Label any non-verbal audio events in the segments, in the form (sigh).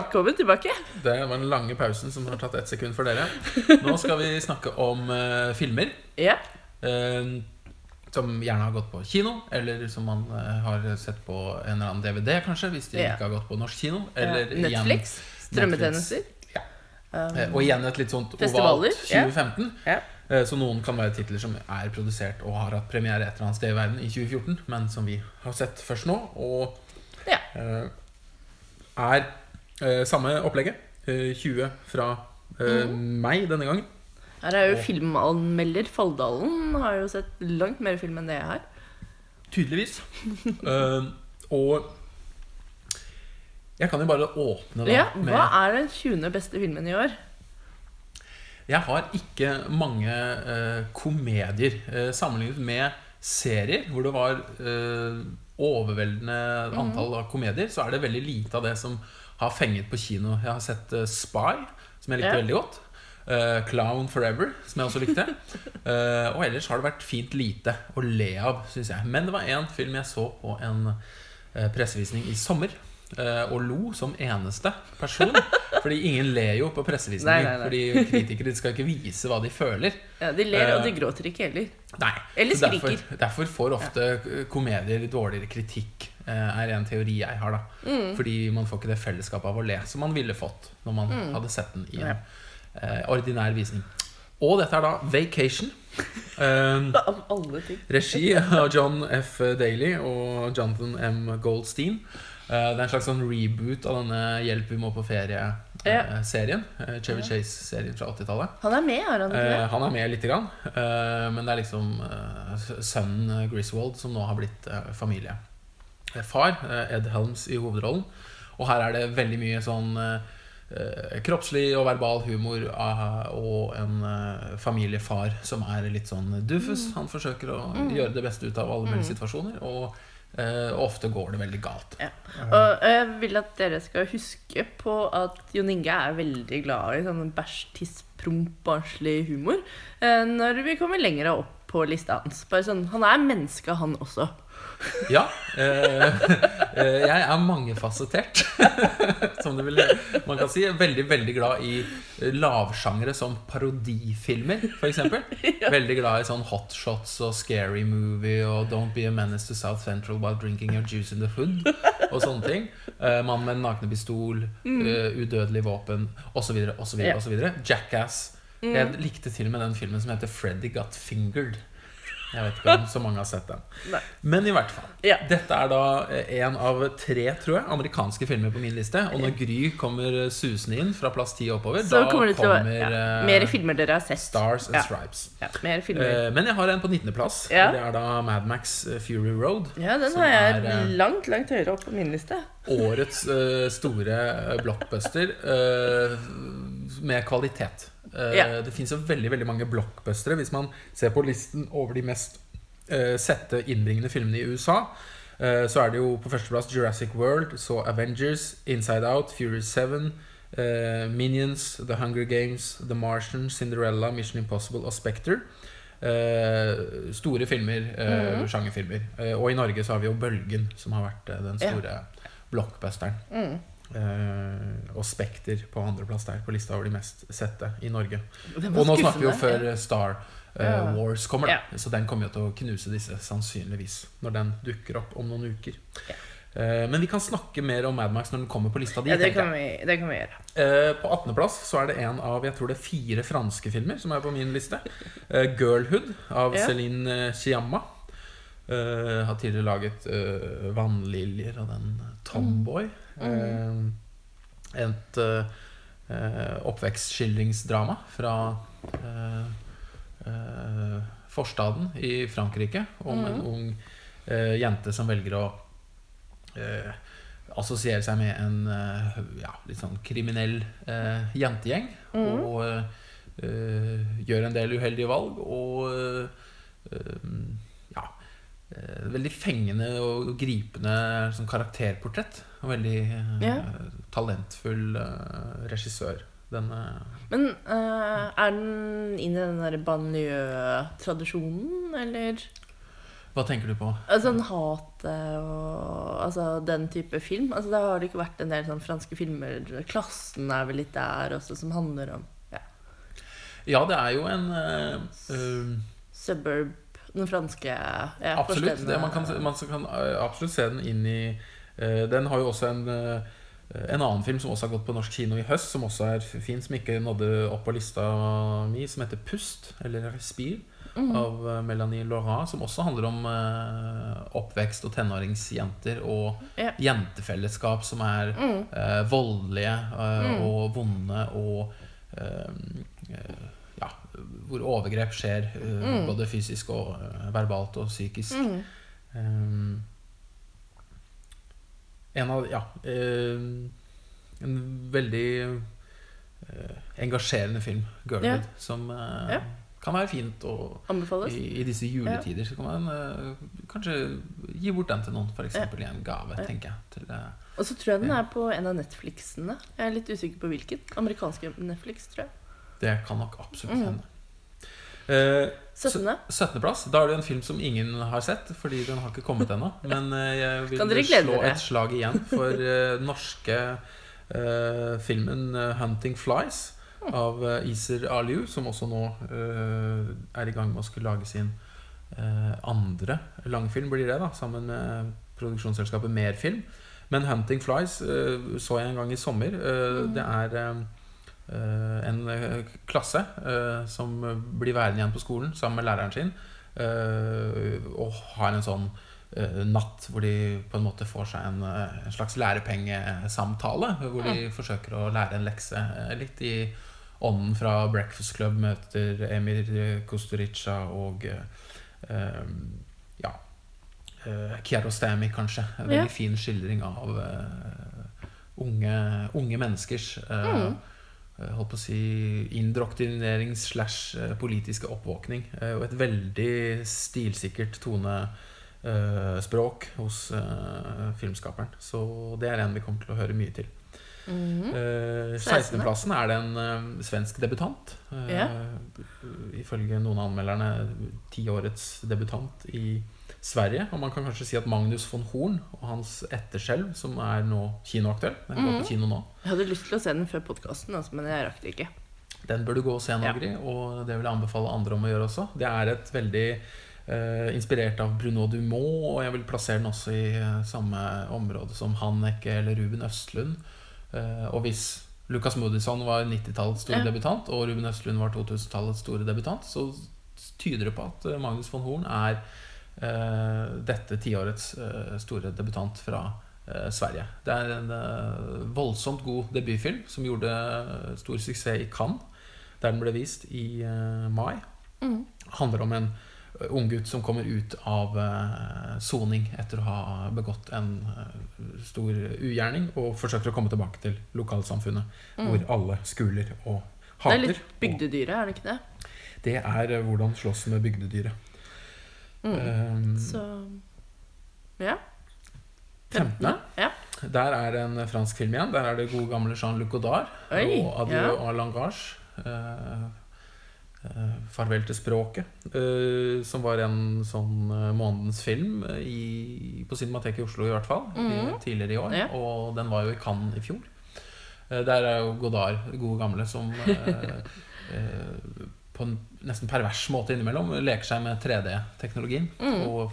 Velkommen tilbake. Det var den lange pausen som har tatt ett sekund for dere. (laughs) Nå skal vi snakke om uh, filmer. Ja. Uh, som gjerne har gått på kino, eller som man uh, har sett på en eller annen DVD, kanskje, hvis de Ja. ikke har gått på norsk kino. Eller ja. Netflix. Strømmetjenester. Ja. Um, og igjen et litt sånt ovalt 2015. ja. Så noen kan være titler som er produsert og har hatt premiere et eller annet sted i verden i 2014, men som vi har sett først nå. Og Ja. er samme opplegget. Eh, 20 fra eh, Mhm. meg denne gangen. Her er jo filmanmelder Falldalen. Har jo sett langt mer film enn det jeg har. Tydeligvis. uh, (laughs) og jeg kan jo bare åpne da Ja, med Hva er den 20. beste filmen i år? Jeg har ikke mange uh, komedier uh, sammenlignet med serier, hvor det var eh, overveldende antall av komedier. Så er det veldig lite av det som har fenget på kino. Jeg har sett uh, Spy, som jeg likte Ja. veldig godt. Uh, Clown Forever, som jeg også likte. Uh, (laughs) og ellers har det vært fint lite å le av, syns jeg. Men det var én film jeg så på en pressevisning i sommer. og lo som eneste person. (laughs) Fordi ingen ler jo på pressevisninger. Nei, nei, nei. Fordi kritikere skal ikke vise hva de føler. Ja, de ler, og de gråter ikke heller. Nei. Eller skriker. derfor, derfor får ofte komedier dårligere kritikk, er en teori jeg har. da Mm. Fordi man får ikke det fellesskapet av å le som man ville fått når man hadde sett den i en eh, ordinær visning. Og dette er da Vacation. (laughs) Eh, Av alle ting. Regi av John F. Daly og Jonathan M. Goldstein. Eh, Det er en slags sånn reboot av denne 'Hjelp, vi må på ferie'-serien. Chevy Chase-serien fra 80-tallet. Han er med, har han ikke Eh, det? han er med lite grann, eh, men det er liksom eh, sønnen eh, Griswold som nå har blitt eh, familiefar. Eh, Ed Helms i hovedrollen. Og her er det veldig mye sånn eh, eh, kroppslig og verbal humor ah, og en eh, familiefar som er litt sånn dufus. Han forsøker å gjøre det beste ut av alle mulige situasjoner, og eh, ofte går det veldig galt. Ja. Og jeg vil at dere skal huske på at Jon Inge er veldig glad i sånn bæsj, tiss, promp, barnslig humor. eh, Når vi kommer lenger opp på lista hans. Bare sånn, Han er menneske, han også. (laughs) Ja. Eh, eh, jeg er mangefasettert, (laughs) som det vil, man kan si. Veldig veldig glad i eh, lavsjangre som parodifilmer, f.eks. (laughs) Veldig glad i sånn hotshots og scary movie og Don't be a menace to South Central while drinking your juice in the hood og sånne ting. Eh, Mann med nakne pistol, uh, udødelig våpen osv. osv. Osv. Jackass. Jeg likte til og med den filmen som heter Freddy Got Fingered. Jeg vet ikke om så mange har sett den. Nei. Men i hvert fall. Ja. Dette er da eh, en av tre tror jeg, amerikanske filmer på min liste. Og når Gry kommer eh, susende inn fra plass 10 oppover, Så da kommer kommer ja, eh, Mer filmer dere har sett. Stars and Ja. Stripes. Ja, mer filmer. Men jeg har en på 19.-plass. Ja. Det er da Mad Max Fury Road. ja, den har jeg er, langt, langt høyere opp på min liste. Årets uh, store blockbuster uh, med kvalitet. Eh, Ja. Det fins veldig veldig mange blockbustere. Hvis man ser på listen over de mest uh, sette innbringende filmene i USA, uh, så er det jo på førsteplass Jurassic World, så Avengers, Inside Out, Fury 7, uh, Minions, The Hunger Games, The Martian, Cinderella, Mission Impossible og Spectre. Eh, store filmer, mm. sjangerfilmer. Eh, og i Norge så har vi jo Bølgen, som har vært eh, den store store blockbusteren. Mm. Eh, og Spekter på andreplass der på lista over de mest sette i Norge. Og nå snakker vi jo før Star eh, Ja. Wars kommer, da. Så den kommer jo til å knuse disse sannsynligvis når den dukker opp om noen uker. Ja. Eh, men vi kan snakke mer om Madmax når den kommer på lista di. Ja, det kan, vi, det kan vi gjøre. Eh, på 18.-plass så er det en av jeg tror det er fire franske filmer som er på min liste. Eh, 'Girlhood' av Ja. Céline Chiamma. Eh, har tidligere laget eh, 'Vannliljer' og den 'Tomboy'. Mm. Eh, et eh, oppvekstskildringsdrama fra eh, forstaden i Frankrike om en ung eh, jente som velger å assosiere seg med en ja, litt sånn kriminell eh, jentegjeng. Og eh, gjør en del uheldige valg. Og eh, Veldig fengende og gripende sånn karakterportrett. Og veldig eh, uh, talentfull uh, regissør. Denne Men eh, er den inn i den der banlieue-tradisjonen, eller? Hva tenker du på? Altså, en hat eh, og altså, den type film. Altså, Da har det ikke vært en del sånn franske filmer. 'Klassen' er vel litt der også, som handler om ja, Ja, det er jo en eh, eh, suburb Den franske ja, Absolutt. Det, man, kan, man kan eh, absolutt se den inn i uh, Den har jo også en uh, en annen film som også har gått på norsk kino i høst, som også er fin, som ikke nådde opp på lista mi, som heter 'Pust', eller 'Respir', mm. av Melanie Laurent, som også handler om eh, oppvekst og tenåringsjenter og Ja. jentefellesskap som er Mm. voldelige Mm. og vonde og Ja, hvor overgrep skjer, eh, Mm. både fysisk og eh, verbalt og psykisk. Mm. Um, en av Ja. Um, en veldig engasjerende film, 'Girlhood', Ja. som Ja. kan være fint å, i, i disse juletider. Så kan man kanskje gi bort den til noen, f.eks. i en gave, Ja. tenker jeg. Til, Og så tror jeg den er på en av Netflixene. Jeg er litt usikker på hvilken. Amerikanske Netflix, tror jeg. Det kan nok absolutt Mm. hende. Eh, 17. 17.-plass. Da er det en film som ingen har sett, fordi den har ikke kommet ennå. (laughs) Men eh, jeg vil slå dere? et slag igjen for eh, norske eh, filmen 'Hunting Flies' av uh, Iser Aliu, som også nå eh, er i gang med å skulle lage sin eh, andre langfilm, blir det, da, sammen med produksjonsselskapet Merfilm. Men 'Hunting Flies' så jeg en gang i sommer. Mm. Det er en eh, klasse eh, som blir værende igjen på skolen sammen med læreren sin, eh, og har en sånn eh, natt hvor de på en måte får seg en, eh, en slags lærepengesamtale. Hvor de forsøker å lære en lekse. eh, Litt i ånden fra Breakfast Club møter Emir Kusturica og eh, eh, ja Kiarostami, kanskje. En veldig Ja. fin skildring av uh, unge, unge menneskers uh, Mm. Eh, holdt på å si indoktrinering slash eh, politiske oppvåkning. eh, Og et veldig stilsikkert tonespråk hos filmskaperen. Så det er en vi kommer til å høre mye til. Mm Eh, 16. 16.-plassen er det en svensk debutant. Yeah. Ifølge noen av anmelderne tiårets debutant i Sverige. Og man kan kanskje si at Magnus von Horn og hans etterskjelv, som er nå kinoaktuell Den går Mhm. på kino nå. Jeg hadde lyst til å se den før podkasten, altså, men jeg rakk det ikke. Den bør du gå og se, Ja. Og det vil jeg anbefale andre om å gjøre også. Det er et veldig uh, inspirert av Bruno Dumont, og jeg vil plassere den også i uh, samme område som Haneke eller Ruben Østlund. Uh, og hvis Lucas Moodysson var 90-tallets store Ja. debutant, og Ruben Østlund var 2000-tallets store debutant, så tyder det på at Magnus von Horn er dette tiårets eh, store debutant fra eh, Sverige. Det er en eh, voldsomt god debutfilm som gjorde eh, stor suksess i Cannes, der den ble vist i eh, mai. Mm. handler om en ung unggutt som kommer ut av eh, soning etter å ha begått en eh, stor ugjerning, og forsøker å komme tilbake til lokalsamfunnet, Mm. hvor alle skuler og hater. Det er litt bygdedyret, er det ikke det? Det er eh, hvordan slåss med bygdedyret. Mm. Um, Så Ja. 15. Ja. Der er en fransk film igjen. Der er det gode gamle Jean-Luc Godard Oi, og Adieu ja. à langage. Uh, uh, Farvel til språket. Uh, som var en sånn eh, månedens film eh, i, på Cinemateket i Oslo, i hvert fall. i, Mhm. tidligere i år. Ja. Og den var jo i Cannes i fjor. Der er jo Godard, gode gamle, som (laughs) på en nesten pervers måte innimellom leker seg med 3D-teknologien. Mm. Og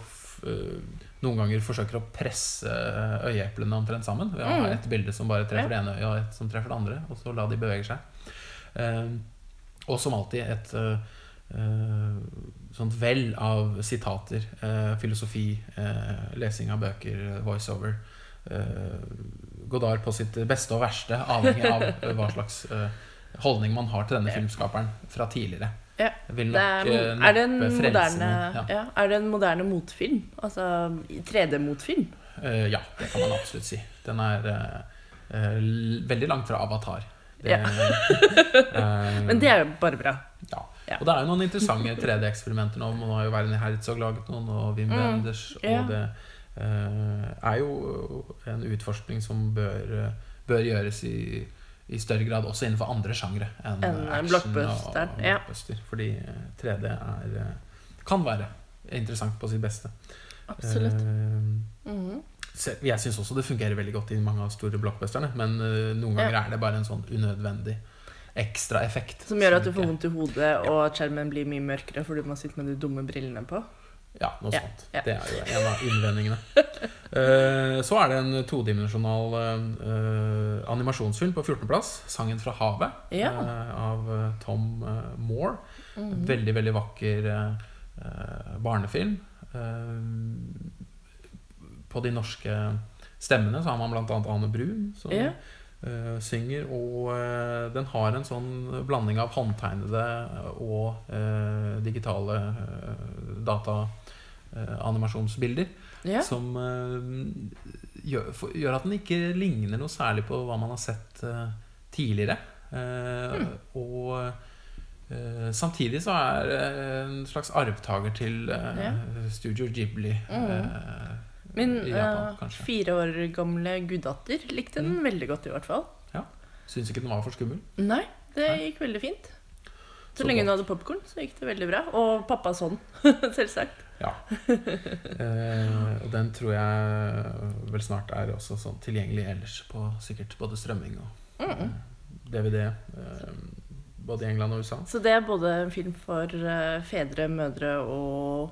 eh, noen ganger forsøker å presse øyeeplene omtrent sammen. Ved å ha Mm. et bilde som bare treffer det ene øyet, og et som treffer det andre. Og så la de bevege seg. Uh, og som alltid et uh, eh, sånt vel av sitater, eh, filosofi, eh, lesing av bøker, voiceover. Eh, Godard på sitt beste og verste, avhengig av eh, hva slags eh, holdning man har til denne filmskaperen fra tidligere. Ja, Vil Det er, eh, er, det en moderne. Ja. ja, er det en moderne motfilm? Altså 3D-motfilm? Uh, ja, det kan man absolutt si. Den er uh, eh, veldig langt fra Avatar. Det, (laughs) eh, Men det er jo bare bra. ja. Og det er jo noen interessante 3D-eksperimenter nå. Man har jo Werner Herzog laget noen, og Wim Mm, Wenders. Og det eh, er jo en utforskning som bør, eh, bør gjøres i, i større grad også innenfor andre sjangre enn en, action blockbusteren, og ja. blockbuster. Fordi eh, 3D er, eh, kan være interessant på sitt beste. Absolutt. Uh, mm jeg syns også det fungerer veldig godt i mange av store blockbusterne, men uh, noen ganger Ja. er det bare en sånn unødvendig ekstra effekt. Som gjør at du får vondt i hodet, og at skjermen blir mye mørkere fordi du må sitte med de dumme brillene på. Ja, noe Ja, sånt. ja. Det er jo en av innvendingene. (laughs) Eh, så er det en todimensjonal eh, animasjonsfilm på 14.-plass. 'Sangen fra havet' Ja. eh, av Tom Moore. Moore. -hmm. Veldig, veldig vakker barnefilm. På de norske stemmene så har man annet Ane Brun som Ja. Uh, synger. Og uh, den har en sånn blanding av håndtegnede og uh, digitale dataanimasjonsbilder. Ja. Som eh, gjør, for, gjør at den ikke ligner noe særlig på hva man har sett eh, tidligere. Mm. Og samtidig så er det en slags arvtaker til Ja. Studio Ghibli. Mm. Min Japan, fire år gamle guddatter likte den veldig godt, i hvert fall. Ja, Syns ikke den var for skummel. Nei, det Nei. gikk veldig fint. Så, Så lenge hun hadde popkorn, så gikk det veldig bra. Og pappas hånd, (laughs) selvsagt. Ja. (laughs) Eh, og den tror jeg vel snart er også sånn tilgjengelig ellers på sikkert både strømming og Mm. eh, DVD. eh, både i England og USA. Så det er både en film for uh, fedre, mødre og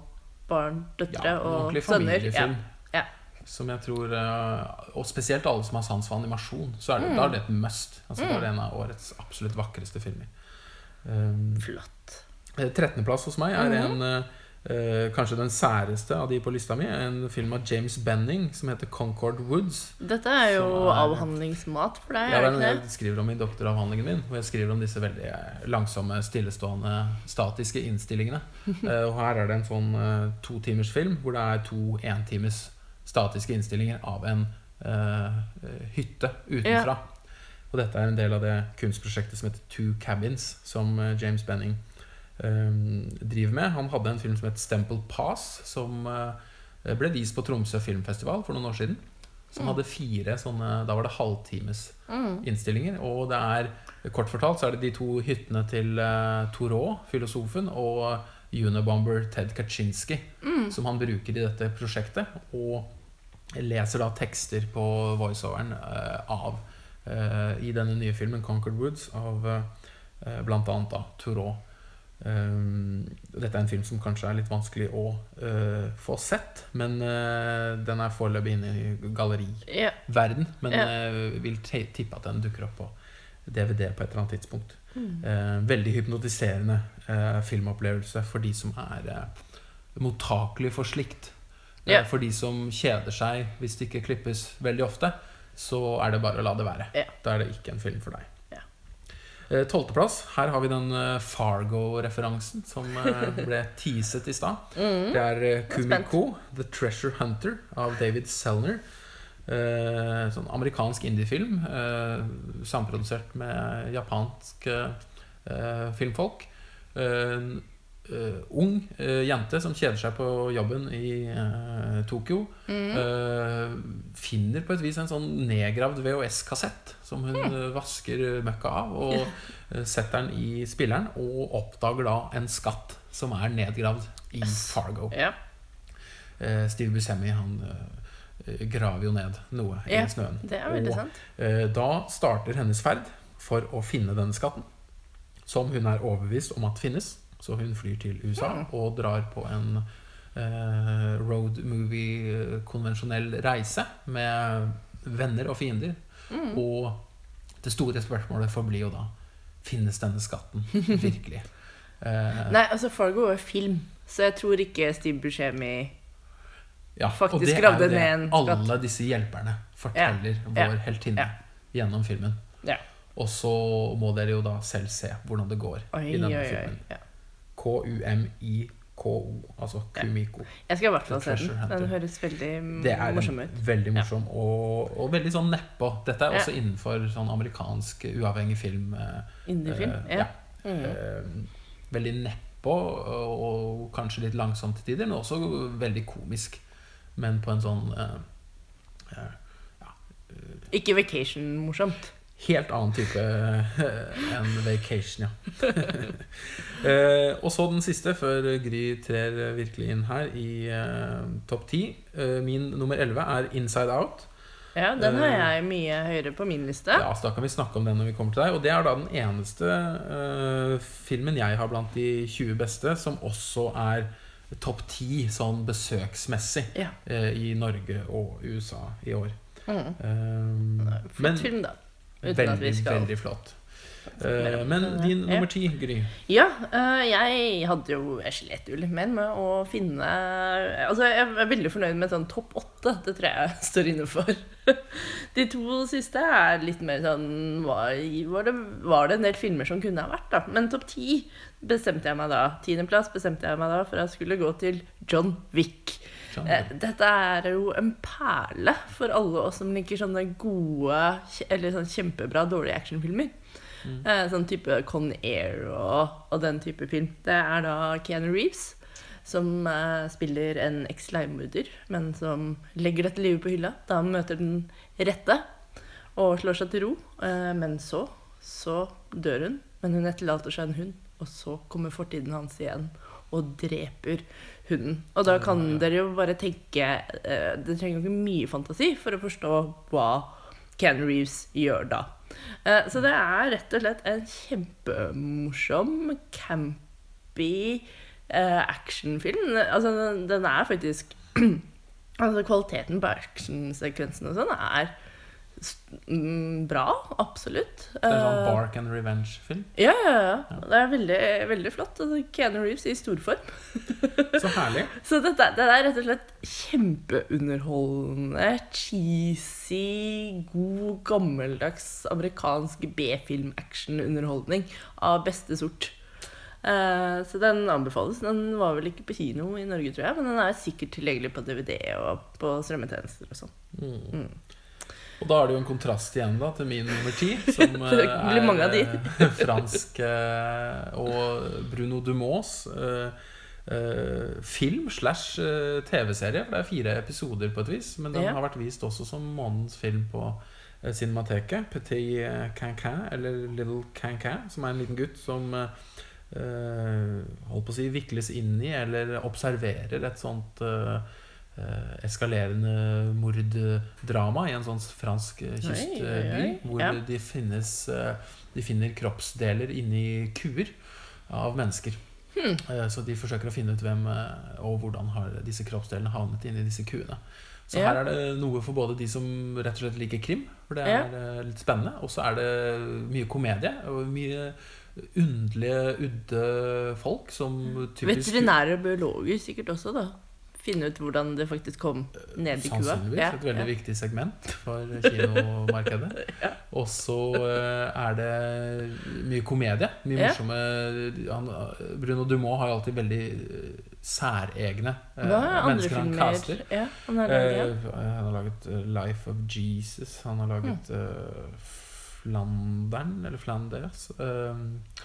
barn, døtre Ja, og sønner. familiefilm. Ja. Som jeg tror uh, Og spesielt alle som har sans for animasjon. Så er det, Mm. Da er det et must. Altså, Da Mm. er det en av årets absolutt vakreste filmer. Um, Flott. eh, 13.-plass hos meg er Mhm. en eh, eh, kanskje den særeste av de på lista mi. En film av James Benning som heter 'Concord Woods'. Dette er jo er- avhandlingsmat for deg, Ja, er det jeg skriver om i doktoravhandlingen min. Hvor jeg skriver om disse veldig eh, langsomme, stillestående, statiske innstillingene. (laughs) Eh, og her er det en sånn eh, to timers film hvor det er to entimers statiske innstillinger av en eh, hytte utenfra. Og dette er en del av det kunstprosjektet som heter Two Cabins, som eh, James Benning eh, driver med. Han hadde en film som het Stemple Pass, som eh, ble vist på Tromsø filmfestival for noen år siden. Som Mm. hadde fire sånne Da var det halvtimes Mm. innstillinger. Og det er, kort fortalt, så er det de to hyttene til uh, Thoreau, filosofen, og Unabomber Ted Kaczynski, Mm. som han bruker i dette prosjektet. Og leser da tekster på voiceoveren uh, av uh, i denne nye filmen 'Conquered Woods' av uh, da Thoreau. Um, dette er en film som kanskje er litt vanskelig å eh, få sett, men eh, den er foreløpig inne i galleriverden. Men jeg eh, vil tippe at den dukker opp på DVD på et eller annet tidspunkt. Mm. Veldig hypnotiserende filmopplevelse for de som er mottakelig for slikt. Ja. For de som kjeder seg hvis det ikke klippes veldig ofte, så er det bare å la det være. Yeah. Da er det ikke en film for deg. Eh, Tolvteplass. Her har vi den eh, Fargo-referansen som eh, (laughs) ble teaset i stad. Mm. Det er. Kumiko, The Treasure Hunter av David Selner. Eh, sånn amerikansk indiefilm. Eh, samprodusert med japansk eh, filmfolk. Eh, ung uh, jente som kjeder seg på jobben i uh, Tokyo. Mm. Finner på et vis en sånn nedgravd VHS-kassett som hun mm. vasker møkka av. Og setter den i spilleren, og oppdager da en skatt som er nedgravd i Fargo. Eh, Steve Buscemi han graver jo ned noe Ja, i snøen. Det Og, sant. da starter hennes ferd for å finne denne skatten, som hun er overbevist om at finnes. Så hun flyr til USA Mm. og drar på en eh, road movie-konvensjonell reise med venner og fiender. Mm. Og det store spørsmålet forblir jo da Finnes denne skatten virkelig? (laughs) Eh, Nei, altså Fargo er film, så jeg tror ikke Steve Buscemi Ja, faktisk gravde ned en skatt. alle disse hjelperne forteller vår Ja. heltinne Ja. gjennom filmen. Ja. Og så må dere jo da selv se hvordan det går Oi, i oi, denne oi. filmen. Ja. K-u-m-i-k-o, altså Kumiko. Jeg skal i hvert fall se den. Den høres veldig morsom ut. veldig morsom og, og veldig sånn nedpå. Dette er Ja. også innenfor sånn amerikansk uavhengig film. eh, Indiefilm. Uh, Ja. ja. Mm. Uh, veldig nedpå og, og kanskje litt langsomt til tider, men også veldig komisk. Men på en sånn uh, eh, Ikke Vacation-morsomt. Helt annen type eh, enn vacation, ja. (laughs) Eh, og så den siste, før Gry trer virkelig inn her i eh, topp ti. Eh, min nummer elleve er Inside Out. Ja, den har jeg mye høyere på min liste. Ja, så Da kan vi snakke om den når vi kommer til deg. Og det er da den eneste eh, filmen jeg har blant de 20 beste som også er topp 10 sånn besøksmessig Ja. eh, i Norge og USA i år. Mm. Eh, Flott men film, da. Veldig, skal veldig flott. Eh, men din ja. nummer ti, Gry. Ja, uh, jeg hadde jo Jeg slet jo litt mer med å finne Altså, jeg er veldig fornøyd med sånn topp åtte. Det tror jeg jeg står inne for. (laughs) De to siste er litt mer sånn Var, var, det, var det en del filmer som kunne ha vært, da? Men topp ti bestemte jeg meg da. Tiendeplass bestemte jeg meg da for jeg skulle gå til John Wick. Eh, Dette er jo en perle for alle oss som liker sånne gode eller sånn kjempebra dårlige actionfilmer. Eh, sånn type Con Air og, og den type film. Det er da Keanu Reeves som eh, spiller en eks-leiemorder, men som legger dette livet på hylla da han møter den rette og slår seg til ro. Eh, men så, så dør hun, men hun etterlater seg en hund, og så kommer fortiden hans igjen og dreper hunden. Og da kan Ja, ja. dere jo bare tenke uh, Dere trenger jo ikke mye fantasi for å forstå hva Ken Reeves gjør da. Uh, så det er rett og slett en kjempemorsom, campy uh, actionfilm. Altså, den- den er faktisk (clears throat) Altså, kvaliteten på actionsekvensene og sånn er bra. Absolutt. Det er sånn Eh, Bark and Revenge-film. ja, ja, ja. Det er veldig, veldig flott. Altså, Keanu Reeves i storform. (laughs) Så herlig. (laughs) Så dette, det er rett og slett kjempeunderholdende, cheesy, god, gammeldags amerikansk B-film-action-underholdning av beste sort. Eh, så den anbefales. Den var vel ikke på kino i Norge, tror jeg, men den er sikkert tilgjengelig på DVD og på strømmetjenester og sånn. Mm. Og da er det jo en kontrast igjen da til min nummer ti, (laughs) som eh, de. eh, fransk eh, og Bruno Dumas eh, film slash TV-serie. For det er fire episoder på et vis, men den har vært vist også som månedens film på Cinemateket. Petit Cancan, eller Little Cancan, som er en liten gutt som holdt på å si vikles inn i, eller observerer et sånt eskalerende morddrama i en sånn fransk eh, kystby. Hvor Ja. de, finnes, eh, de finner kroppsdeler inni kuer av mennesker. Hmm. Eh, Så de forsøker å finne ut hvem eh, og hvordan har disse kroppsdelene havnet inni disse kuene. Så Ja. her er det noe for både de som rett og slett liker krim, for det er ja. litt spennende, og så er det mye komedie og mye underlige, udde folk som typisk Veterinære og biologer sikkert også, da. Finne ut hvordan det faktisk kom ned i kua. Sannsynligvis Ja, et veldig ja. viktig segment for kinomarkedet. (laughs) Ja. Og så eh, er det mye komedie. Mye Ja. morsomme han, Bruno Dumont har jo alltid veldig eh, særegne eh, Hva er mennesker han caster. ja, han har laget? uh, han har laget 'Life of Jesus'. Han har laget mm. uh, 'Flandern', eller 'Flanders'. eh,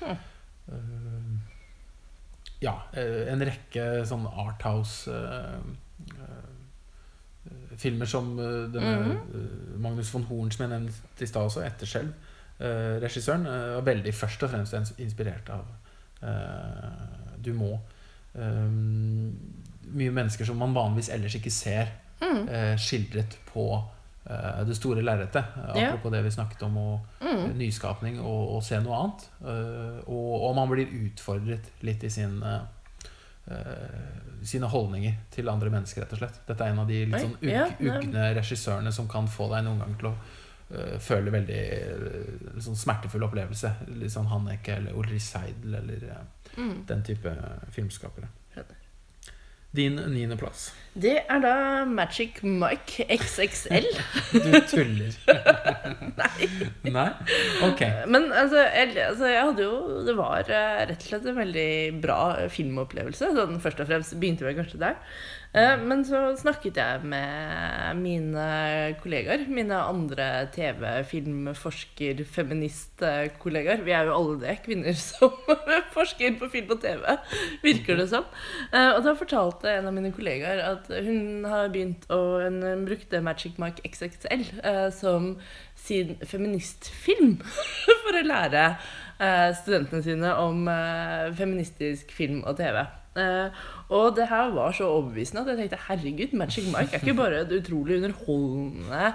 Hmm. Ja, eh, en rekke sånn Arthouse eh, eh, filmer som denne mm -hmm. Magnus von Horn, som jeg nevnte i stad også, 'Etterskjelv'. Eh, regissøren var veldig først og fremst inspirert av Du Dumont. Um, mye mennesker som man vanligvis ellers ikke ser eh, skildret på det store lerretet. Apropos Ja. Det vi snakket om, og Mm. nyskapning og, og se noe annet. Eh, og, og man blir utfordret litt i sin, eh, eh, sine holdninger til andre mennesker, rett og slett. Dette er en av de litt sånn ja, ugne regissørene som kan få deg noen gang til å uh, føle veldig uh, sånn smertefull opplevelse. Litt sånn Hanneke eller Ulrich Seidel eller eh, Mm. den type filmskapere. Skjønner. Din niendeplass. Det er da Magic Mike XXL. (laughs) Du tuller. (laughs) Nei. Nei? Ok. Men altså jeg, altså, jeg hadde jo Det var eh, rett og slett en veldig bra filmopplevelse. Sånn, først og fremst begynte vel kanskje der. Eh, men så snakket jeg med mine kollegaer. Mine andre TV-, film-, forsker-, feminist-kollegaer. Vi er jo alle det, kvinner som (laughs) forsker på film og TV, virker det som. Eh, og da fortalte en av mine kollegaer at hun har begynt å Hun brukte Magic Mike XXL eh, som sin feministfilm (laughs) for å lære studentene sine om feministisk film og TV. Og det her var så overbevisende at jeg tenkte herregud, Magic Mike er ikke bare et utrolig underholdende,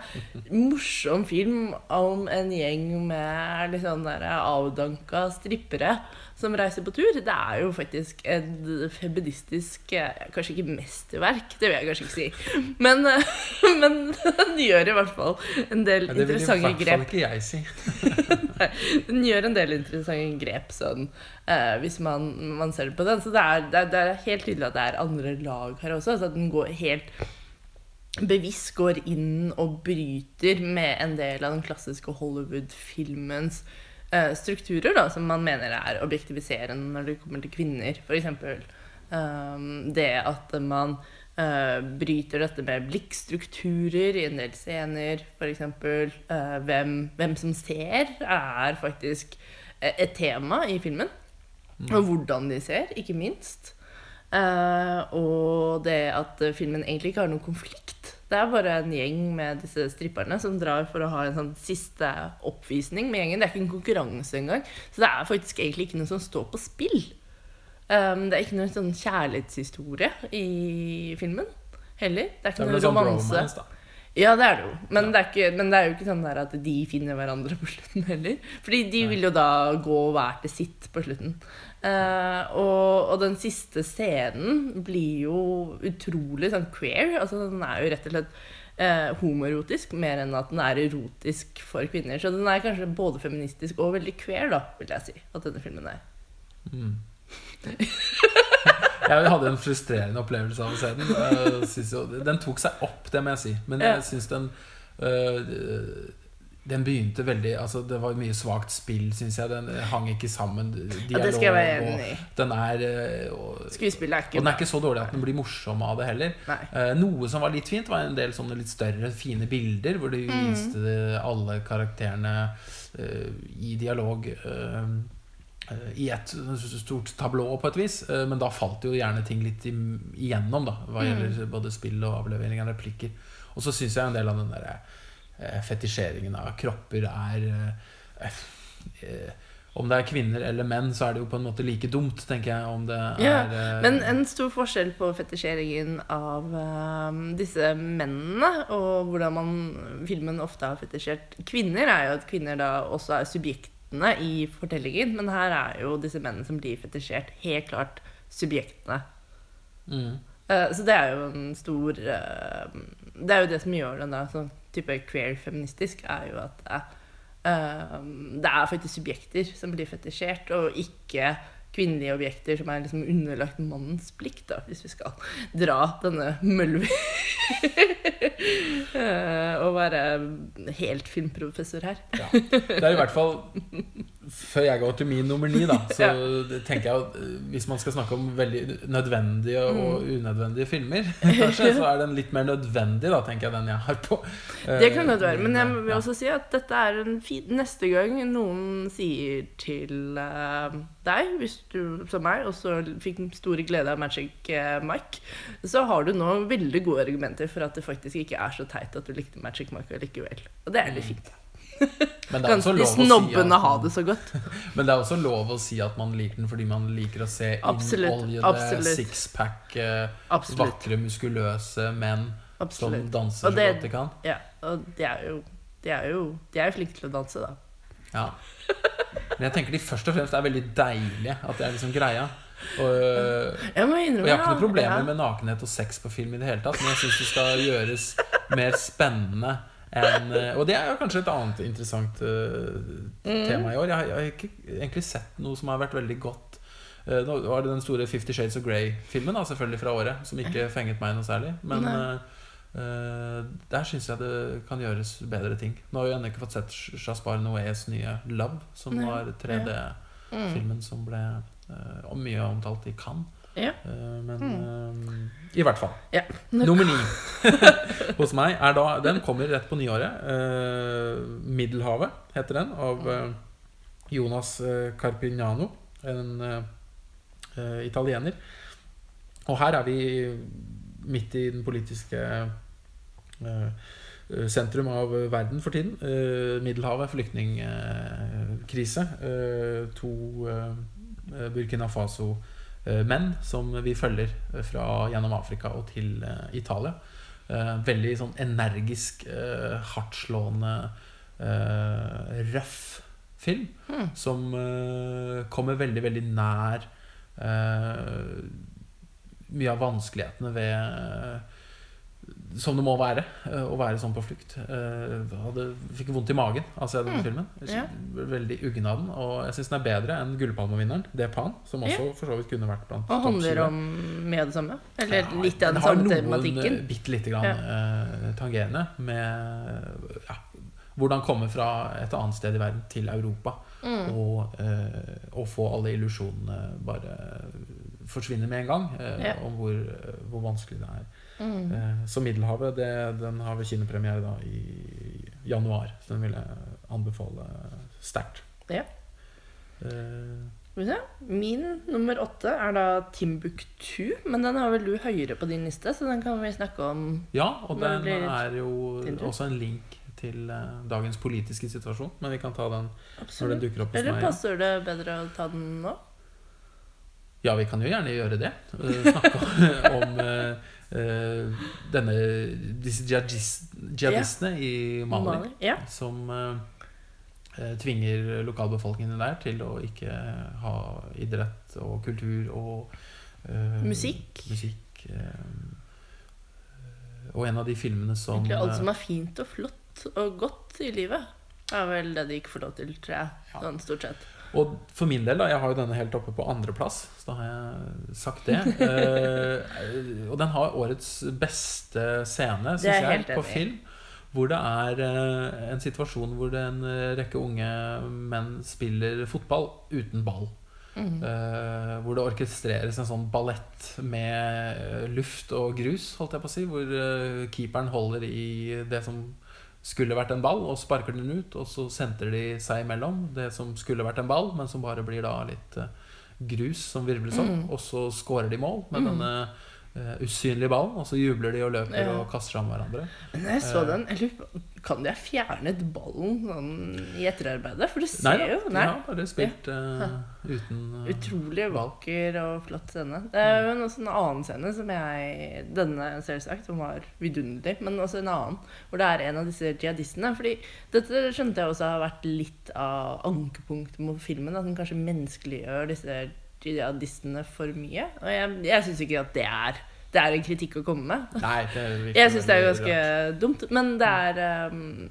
morsom film om en gjeng med litt sånn avdanka strippere som reiser på tur. Det er jo faktisk et feministisk eh, Kanskje ikke mesterverk, det vil jeg kanskje ikke si. Men, eh, (laughs) men den gjør i hvert fall en del interessante grep. det vil i hvert fall ikke jeg si. (laughs) Den gjør en del interessante grep sånn, uh, hvis man, man ser på den. Så det er, det, er, det er helt tydelig at det er andre lag her også. Så at den går helt bevisst går inn og bryter med en del av den klassiske Hollywood-filmens eh, strukturer, da, som man mener er objektiviserende når det kommer til kvinner. F.eks. Um, det at man uh, bryter dette med blikkstrukturer i en del scener. F.eks. Uh, hvem, hvem som ser, er faktisk eh, et tema i filmen. Og hvordan de ser, ikke minst. Uh, og det at eh, filmen egentlig ikke har noen konflikt. Det er bare en gjeng med disse stripperne som drar for å ha en sånn siste oppvisning med gjengen. Det er ikke en konkurranse engang. Så det er faktisk egentlig ikke noe som står på spill. Um, det er ikke noen sånn kjærlighetshistorie i filmen heller. Det er ikke noe sånn romanse. da. Ja, det er det jo. Men, det er ikke, men det er jo ikke sånn der at de finner hverandre på slutten heller. Fordi de vil jo da gå hver til sitt på slutten. Eh, og, og den siste scenen blir jo utrolig sånn queer. Altså Den er jo rett og slett uh, homoerotisk mer enn at den er erotisk for kvinner. Så den er kanskje både feministisk og veldig queer, da, vil jeg si. At denne filmen er. Mm. (laughs) Jeg hadde en frustrerende opplevelse av å se den. Uh, jo, den tok seg opp, det må jeg si. Men jeg syns den øh, Den begynte veldig altså Det var mye svakt spill, syns jeg. Den hang ikke sammen. Dialog, Ja, det skal jeg være enig i. Den er øh, og, Skuespillet er og den er ikke så dårlig at den blir morsom av det heller. Eh, noe som var litt fint, var en del sånne litt større, fine bilder hvor de Mm. viste alle karakterene uh, i dialog eh, eh, i et stort tablå, på et vis. Eh, men da falt jo gjerne ting litt igjennom, da, hva Mm. gjelder både spill og avlevering av replikker. Og så syns jeg en del av den der eh, fetisjeringen av kropper er eh, eh, Om det er kvinner eller menn, så er det jo på en måte like dumt, tenker jeg. Om det Ja, er Ja, Men en stor forskjell på fetisjeringen av eh, disse mennene, og hvordan man, filmen ofte har fetisjert kvinner, er jo at kvinner da også er subjektene i fortellingen. Men her er jo disse mennene som blir fetisjert, helt klart subjektene. mm. Eh, så det er jo en stor eh, Det er jo det som gjør den der sånn type queer-feministisk, er jo at det er, eh, det er faktisk subjekter som blir fetisjert, og ikke kvinnelige objekter som er liksom underlagt mannens plikt, da, hvis vi skal dra denne Mølvi (laughs) Og være helt filmprofessor her. Ja. Det er i hvert fall Før jeg går til min nummer ni, da, (laughs) så tenker jeg at eh, hvis man skal snakke om veldig nødvendige og unødvendige filmer, (laughs) kanskje, så er den litt mer nødvendig, da, tenker jeg, den jeg har på. Det kan godt være. Men jeg vil også si at dette er en fin Neste gang noen sier til eh, deg, hvis du som meg også fikk stor glede av Magic eh, Mike, så har du nå veldig gode argumenter for at det faktisk ikke er så teit at du likte Magic Mike likevel. Og det er litt fint. (laughs) Men det Kan de snobbene ha det så godt? (laughs) Men det er også lov å si at man liker den fordi man liker å se innoljede, sixpack, eh, vakre, muskuløse menn som danser Og så godt de kan. Ja, og de er jo de er jo, de er jo flinke til å danse, da. Ja. Men jeg tenker de først og fremst er veldig deilige. At det er liksom greia. Og, (laughs) Jeg og jeg har ikke noen problemer med nakenhet og sex på film i det hele tatt, men jeg syns det skal gjøres mer spennende enn øh, Og det er jo kanskje et annet interessant uh, Mm. tema i år. Jeg har, jeg har ikke egentlig sett noe som har vært veldig godt. Eh, Nå var det den store Fifty Shades of Grey-filmen, da, selvfølgelig fra året, som ikke fenget meg noe særlig. Men eh, eh, der syns jeg det kan gjøres bedre ting. Nå har jeg ennå ikke fått sett Jaspar Noés nye 'Love', som Nei. var 3D-filmen Mm. som ble eh, mye omtalt i Cannes. Ja. Eh, men Mm. eh, i hvert fall. Ja. Nummer ni (laughs) hos meg er da Den kommer rett på nyåret. Uh, 'Middelhavet' heter den, av uh, Jonas Carpignano, en uh, italiener. Og her er vi midt i den politiske sentrum av verden for tiden. Middelhavet, flyktningkrise. To Burkina Faso-menn som vi følger fra gjennom Afrika og til eh, Italia. Eh, veldig sånn energisk, eh, hardtslående, eh, røff film. Mm. Som eh, kommer veldig, veldig nær eh, mye av vanskelighetene ved eh, Som det må være eh, å være sånn på flukt. Eh, jeg hadde, fikk vondt i magen av å se denne Mm, filmen. Jeg ja. ble Veldig uggen av den. Og jeg syns den er bedre enn Gullpalmevinneren, Depan, som også for så vidt kunne vært blant Og handler om mye det samme? Eller Ja, litt av den samme noen, har noen Bitte lite grann eh, tangerende med ja, hvordan komme fra et annet sted i verden til Europa. Mm. Og, eh, og få alle illusjonene bare forsvinne med en gang. Eh, Ja. Om hvor, hvor vanskelig det er. Mm. Eh, så Middelhavet det, den har vel kinopremiere da i januar. Så den vil jeg anbefale sterkt. Ja. Eh. Min nummer åtte er da Timbuktu, men den har vel du høyere på din liste, så den kan vi snakke om. ja, og den blir er jo også en link til eh, dagens politiske situasjon. Men vi kan ta den når den dukker opp hos Eller meg. Eller passer det bedre å ta den nå? Ja, vi kan jo gjerne gjøre det. Eh, snakke (laughs) om eh, denne, disse jihadis- jihadistene i Mali. Mali. Ja. Som eh, eh, tvinger lokalbefolkningen der til å ikke ha idrett og kultur og eh, Musikk. musikk eh, og en av de filmene som Egentlig alt eh, som er fint og flott og godt i livet, er vel det de ikke får lov til, tror jeg. Ja. Sånn stort sett. Og for min del, da, jeg har jo denne helt oppe på andreplass, så da har jeg sagt det. (laughs) Eh, og den har årets beste scene, syns jeg på film. Hvor det er eh, en situasjon hvor en rekke unge menn spiller fotball uten ball. Mm. Eh, hvor det orkestreres en sånn ballett med eh, luft og grus, holdt jeg på å si. Hvor eh, keeperen holder i det som skulle vært en ball, og sparker den ut. Og så sentrer de seg imellom det som skulle vært en ball, men som bare blir da litt eh, grus som virvles opp. Mm. Og så scorer de mål med Mm. denne eh, ball, ballen, og så jubler de og løper Ja. og kaster om hverandre. Men jeg så Eh. den, jeg lurer Kan de ha fjernet ballen sånn i etterarbeidet? For du ser Nei jo Nei. Ja, bare spilt eh, uten uh, Utrolig ball. vakker og flott scene. Det er jo en, en annen scene som jeg Denne selvsagt, som var vidunderlig, men også en annen. Hvor det er en av disse jihadistene. Fordi dette skjønte jeg også har vært litt av ankepunktet mot filmen. At den kanskje menneskeliggjør disse jihadistene for mye. Og jeg, jeg syns ikke at det er det er en kritikk å komme med. Nei, det (laughs) Jeg syns det er ganske rart. dumt. Men det er um,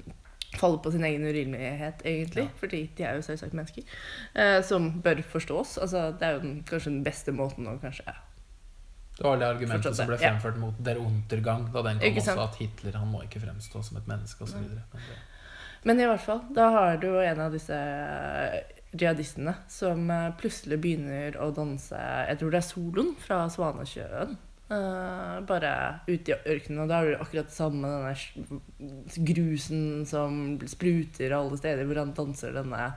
Faller på sin egen urimelighet, egentlig. Ja. Fordi de er jo selvsagt mennesker. uh, som bør forstås. Altså, det er jo den, kanskje den beste måten å kanskje Det var det argumentet som ble fremført ja. mot Der Untergang da den kom også, at Hitler han må ikke fremstå som et menneske osv. Men i hvert fall, da har du en av disse jihadistene som eh, plutselig begynner å danse Jeg tror det er soloen fra Svanesjøen. Uh, bare ute i ørkenen, og da er det akkurat det samme denne s- grusen som spruter alle steder hvor han danser denne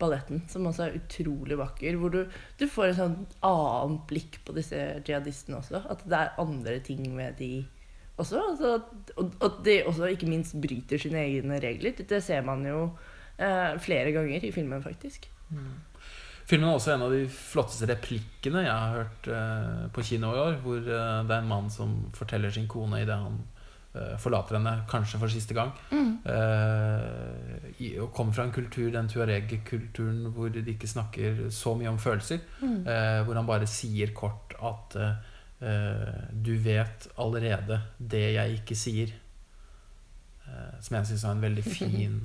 balletten, som også er utrolig vakker. Hvor du, du får et sånn annet blikk på disse jihadistene også. At det er andre ting med de også. Altså, og at de også ikke minst bryter sine egne regler. Det ser man jo uh, flere ganger i filmen, faktisk. Filmen har også en av de flotteste replikkene jeg har hørt uh, på kino i år. Hvor uh, det er en mann som forteller sin kone idet han uh, forlater henne, kanskje for siste gang. Eh, i, og kommer fra en kultur, den tuareg-kulturen, hvor de ikke snakker så mye om følelser. Eh, hvor han bare sier kort at Du vet allerede det jeg ikke sier. Som jeg syns er en veldig (laughs) fin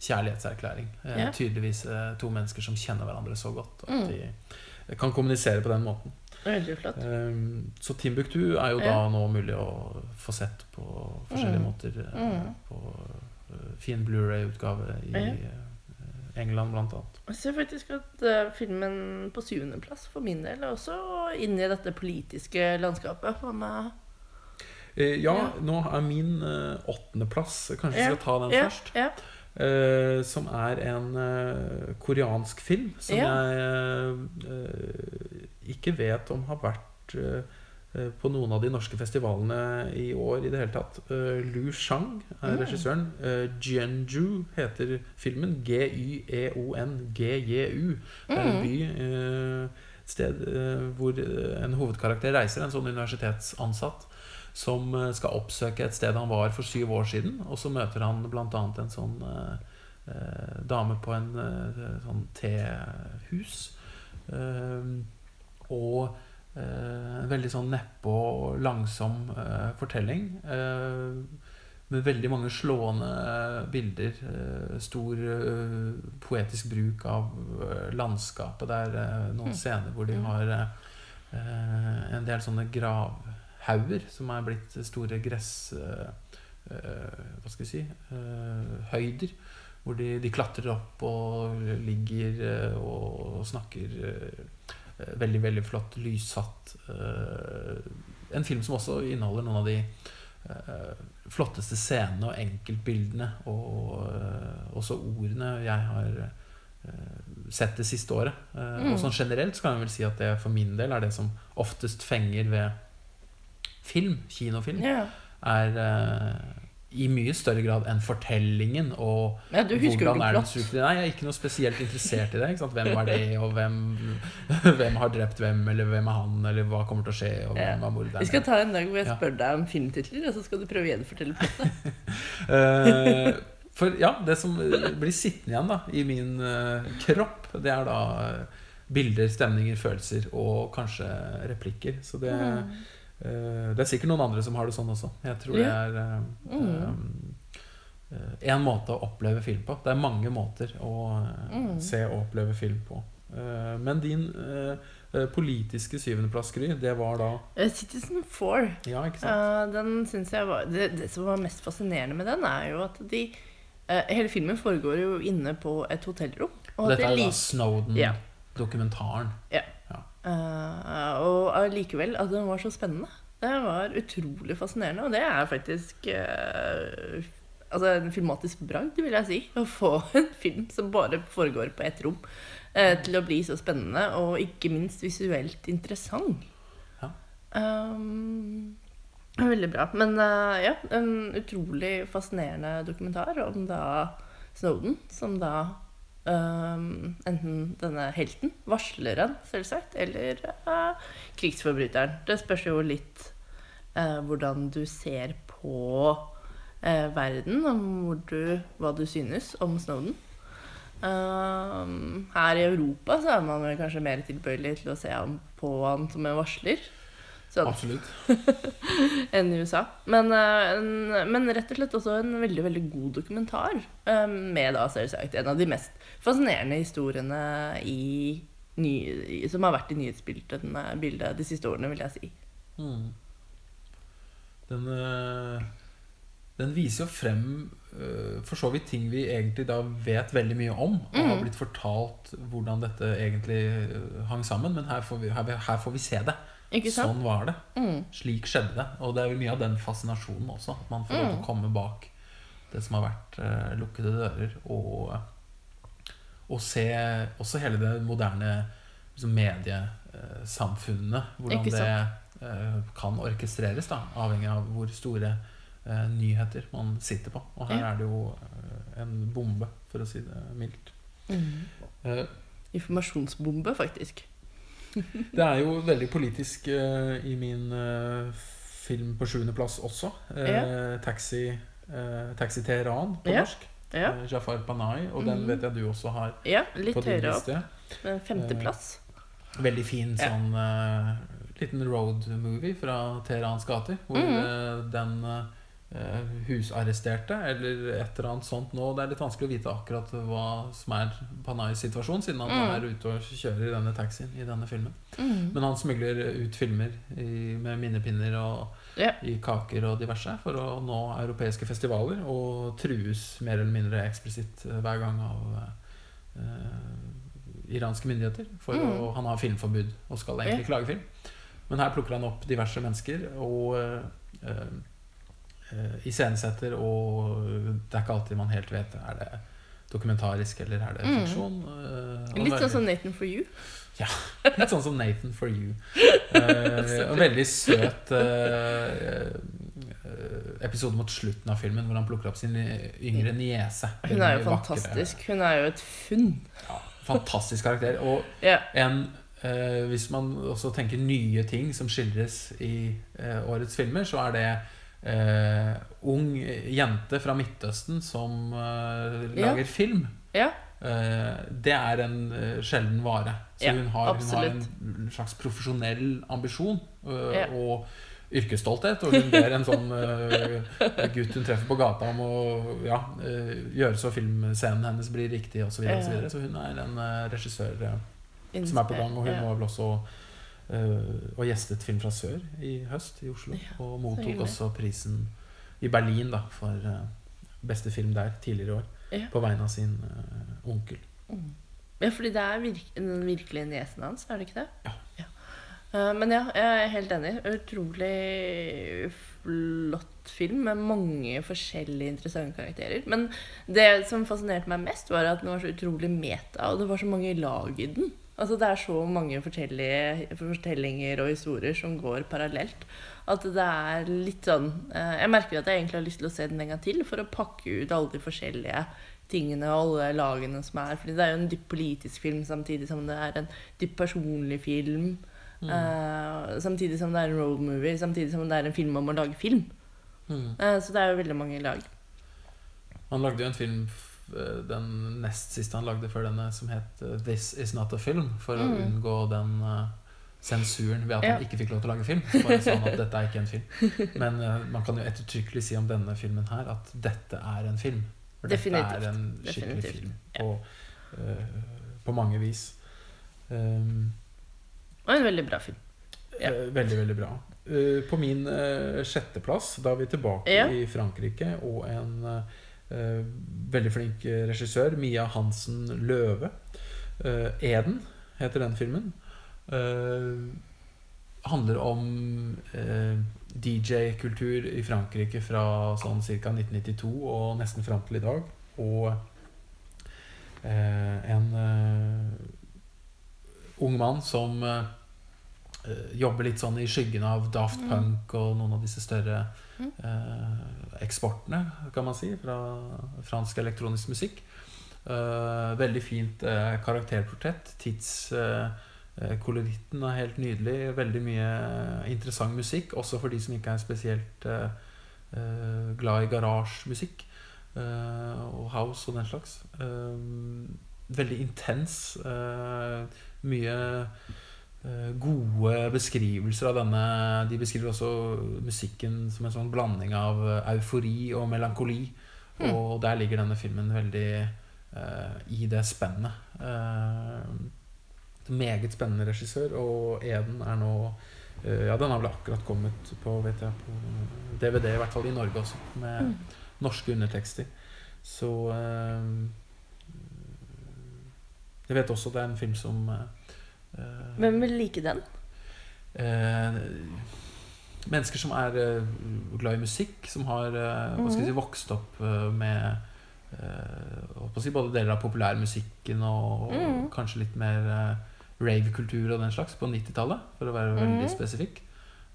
kjærlighetserklæring. Eh, Ja. Tydeligvis eh, to mennesker som kjenner hverandre så godt at Mm. de kan kommunisere på den måten. Veldig flott. Um, så Timbuktu er jo da Ja. nå mulig å få sett på forskjellige Mm. måter. eh, Mm. På fin Blu-ray-utgave i Ja. England, blant annet. Jeg ser faktisk at filmen på syvendeplass for min del er også inne i dette politiske landskapet. Med Eh, ja, Ja. nå er min eh, åttendeplass Kanskje vi Ja, skal ta den ja, først? Eh, som er en uh, koreansk film som Ja. jeg uh, ikke vet om har vært på noen av de norske festivalene i år i det hele tatt. Lu Shang er Mm. regissøren. Jeonju heter filmen. G-y-e-o-n-g-j-u. Det er en by, eh, et sted hvor en hovedkarakter reiser, en sånn universitetsansatt, som eh, skal oppsøke et sted han var for syv år siden. Og så møter han bl.a. en sånn eh, eh, dame på en eh, sånn tehus. Eh, og eh, en veldig sånn neppe og langsom eh, fortelling. Med veldig mange slående bilder. stor poetisk bruk av landskapet. Det er noen Mm. scener hvor de Mm. har eh, en del sånne gravhauger som er blitt store gress... eh, eh, hva skal vi si eh, høyder. Hvor de, de klatrer opp og ligger og snakker veldig, veldig flott lyssatt. en film som også inneholder noen av de flotteste scenene og enkeltbildene og også ordene jeg har sett det siste året. Mm. Og sånn generelt så kan jeg vel si at det for min del er det som oftest fenger ved film, kinofilm, Ja. er uh, i mye større grad enn fortellingen og ja, du hvordan er den plott. Nei, jeg er ikke noe spesielt interessert i det. Hvem er det, og hvem, (laughs) hvem har drept hvem, eller hvem er han, eller hva kommer til å skje, og hvem er morderen? Vi skal ta en dag hvor jeg spør deg om filmtitler, og så skal du prøve å gjenfortelle plottet. det (laughs) for ja, det som blir sittende igjen da i min uh, kropp, det er da uh, bilder, stemninger, følelser og kanskje replikker. Så det, Mm. Eh, det er sikkert noen andre som har det sånn også. Jeg tror det er eh, Mm. eh, en måte å oppleve film på. Det er mange måter å Mm. se og oppleve film på. Men din politiske syvendeplass, Gry, det var da Citizen Four. Ja, den syns jeg var det, det som var mest fascinerende med den, er jo at de Hele filmen foregår jo inne på et hotellrom. Og Dette de er da Snowden-dokumentaren. Ja. Eh, og allikevel at den var så spennende. Det var utrolig fascinerende, og det er faktisk uh, Altså en filmatisk bragd, vil jeg si. Å få en film som bare foregår på ett rom, uh, til å bli så spennende, og ikke minst visuelt interessant. Ja. Um, veldig bra. Men ja, en utrolig fascinerende dokumentar om da Snowden, som da um, enten denne helten, varsleren selvsagt, eller uh, krigsforbryteren. Det spørs jo litt uh, hvordan du ser på uh, verden, om du, hva du synes om Snowden. Um, her i Europa så er man kanskje mer tilbøyelig til å se ham på han som en varsler. Sånn Absolutt. (laughs) enn i USA. Men, eh, en, men rett og slett også en veldig veldig god dokumentar. eh, med da selvsagt en av de mest fascinerende historiene i, ny, som har vært i nyhetsbildet de siste årene, vil jeg si. Mm. Den, eh, den viser jo frem eh, for så vidt ting vi egentlig da vet veldig mye om, og har Mm. blitt fortalt hvordan dette egentlig eh, hang sammen, men her får vi, her, her får vi se det. Ikke sant? Sånn var det. Mm. Slik skjedde det. Og det er vel mye av den fascinasjonen også. At man får lov til Mm. å komme bak det som har vært uh, lukkede dører, og, og se også hele det moderne liksom, mediesamfunnet. Hvordan det uh, kan orkestreres, da, avhengig av hvor store uh, nyheter man sitter på. Og her Ja. er det jo en bombe, for å si det mildt. Mm. Eh, Informasjonsbombe, faktisk. (laughs) Det er jo veldig politisk uh, i min uh, film på sjuendeplass også. Eh, Taxi, eh, Taxi Teheran på yeah. norsk. Ja, Eh, Jafar Panay, Og den Mhm. vet jeg du også har ja litt på din høyere opp. liste. Men femteplass. Veldig fin sånn liten road movie fra Teherans gater. Hvor mm eh, den husarresterte, eller et eller annet sånt nå Det er litt vanskelig å vite akkurat hva som er Panais situasjon, siden han mm. er ute og kjører i denne taxien i denne filmen. Mm. Men han smugler ut filmer i, med minnepinner og Ja. i kaker og diverse for å nå europeiske festivaler, og trues mer eller mindre eksplisitt eh, hver gang av eh, iranske myndigheter. For Mm. å, han har filmforbud og skal egentlig klage film. Men her plukker han opp diverse mennesker og eh, eh, iscenesetter, og det er ikke alltid man helt vet Er det dokumentarisk, eller er det Mm. fiksjon? Eh, Litt sånn som Nathan for you. Ja. Litt sånn som Nathan for you. (laughs) Uh, og veldig søt uh, eh, episode mot slutten av filmen hvor han plukker opp sin yngre niese. Hun er jo fantastisk. vakre. Hun er jo et funn. Ja, fantastisk karakter. Og yeah. en uh, Hvis man også tenker nye ting som skildres i eh, årets filmer, så er det eh, ung jente fra Midtøsten som eh, Ja. lager film. ja. Eh, det er en eh, sjelden vare. Så Ja, hun, har, hun har en slags profesjonell ambisjon eh, Ja. og yrkesstolthet. Og hun ber en sånn eh, gutt hun treffer på gata om å ja, eh, gjøre så filmscenen hennes blir riktig osv. Så, videre, og så, videre. så hun er en eh, regissør som er på gang. Og hun ja. var vel også og gjestet Film fra sør i høst i Oslo. Ja, og mottok også prisen i Berlin da, for eh, beste film der tidligere i år. Ja. På vegne av sin eh, onkel. Mm. Ja, fordi det er virk den virkelige niesen hans, er det ikke det? Ja. Eh, men ja, jeg er helt enig. Utrolig flott film med mange forskjellige interessante karakterer. Men det som fascinerte meg mest, var at den var så utrolig meta, og det var så mange lag i den. Altså Det er så mange fortellinger og historier som går parallelt. At det er litt sånn eh, Jeg merker at jeg egentlig har lyst til å se den en gang til for å pakke ut alle de forskjellige tingene og alle lagene som er. Fordi det er jo en dypt politisk film samtidig som det er en dypt personlig film. Eh, samtidig som det er en road movie, samtidig som det er en film om å lage film. Mm. Eh, så det er jo veldig mange lag. Han lagde jo en film Den nest siste han lagde før denne, som het eh, 'This Is Not a Film', for å Mm. unngå den eh, sensuren ved at han ikke fikk lov til å lage film. Bare sånn at dette er ikke en film. (laughs) Men eh, man kan jo ettertrykkelig si om denne filmen her at dette er en film. For Definitivt. dette er en skikkelig Definitivt. film på, uh, på mange vis. Um, Og en veldig bra film. Ja. Uh, Veldig, veldig bra. Uh, På min eh, sjetteplass, da er vi tilbake Ja. i Frankrike, og en eh, veldig flink eh, regissør, Mia Hansen Løve. Eh, 'Eden' heter den filmen. Eh, handler om eh, DJ-kultur i Frankrike fra sånn ca. 1992 og nesten fram til i dag. Og eh, en eh, ung mann som eh, eh, jobber litt sånn i skyggen av Daft Mm. Punk og noen av disse større eh, eksportene, kan man si, fra fransk elektronisk musikk. Eh, veldig fint eh, karakterportrett. Tidskoloritten er helt nydelig. Veldig mye interessant musikk, også for de som ikke er spesielt eh, eh, glad i garasjemusikk eh, og house og den slags. Eh, veldig intens. eh, mye eh, gode beskrivelser av denne. De beskriver også musikken som en sånn blanding av eh, eufori og melankoli. Mm. Og der ligger denne filmen veldig uh, i det spennet. Uh, meget spennende regissør, og Eden er nå eh, Ja, den har vel akkurat kommet på, vet jeg, på DVD, i hvert fall i Norge også, med Mm. norske undertekster. Så eh, Jeg vet også det er en film som eh, Hvem vil like den? eh, Mennesker som er eh, glad i musikk, som har eh, hva skal jeg si, vokst opp eh, med eh, si, både deler av populærmusikken og, og mm. kanskje litt mer uh, rave-kultur og den slags på 90-tallet, for å være veldig Mhm. spesifikk.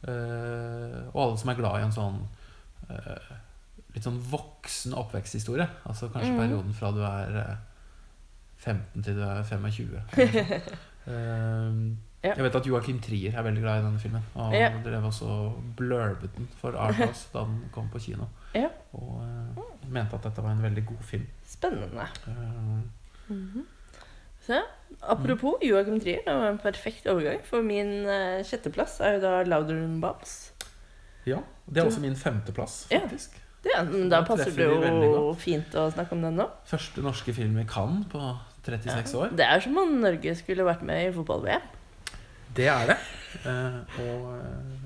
Uh, og alle som er glad i en sånn uh, litt sånn voksen oppveksthistorie. Altså kanskje mm. perioden fra du er eh, 15 til du er 25. (laughs) eller noe sånt. Eh, Ja. Jeg vet at Joakim Trier er veldig glad i denne filmen. Og Ja. drev også blurbet den for Arthouse (laughs) da den kom på kino. Ja. Og eh, mente at dette var en veldig god film. Spennende. Uh, mm -hmm. Så, apropos Joachim Trier, det var en perfekt overgang. For min uh, sjetteplass er jo da Louder Than Bombs. ja, det er også min femteplass, Ja. faktisk. Ja, men da Da passer det jo fint å snakke om den nå. Første norske film i Cannes på 36 år. Det er som om Norge skulle vært med i fotball-VM. Det er det. Eh, og eh,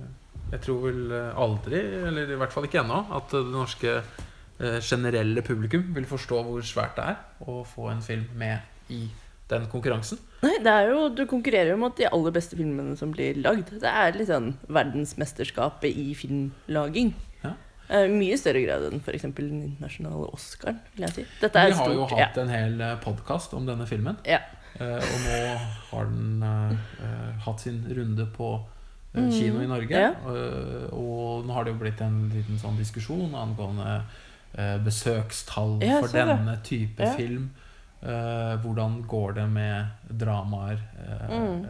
jeg tror vel eh, aldri, eller i hvert fall ikke ennå, at det norske eh, generelle publikum vil forstå hvor svært det er å få en film med i den konkurransen. Nei, det er jo, Du konkurrerer jo mot de aller beste filmene som blir lagd. Det er litt sånn verdensmesterskapet i filmlaging. Ja. Eh, mye større grad enn f.eks. den internasjonale Oscaren, vil jeg si. Vi har jo hatt hatt en hel podkast om denne filmen. Ja. Uh, og nå har den uh, eh, hatt sin runde på eh, Mm, kino i Norge. ja. Eh, og nå har det jo blitt en liten sånn diskusjon angående eh, besøkstall Ja, for denne det. type Ja. film. Eh, hvordan går det med dramaer? Uh, Mm.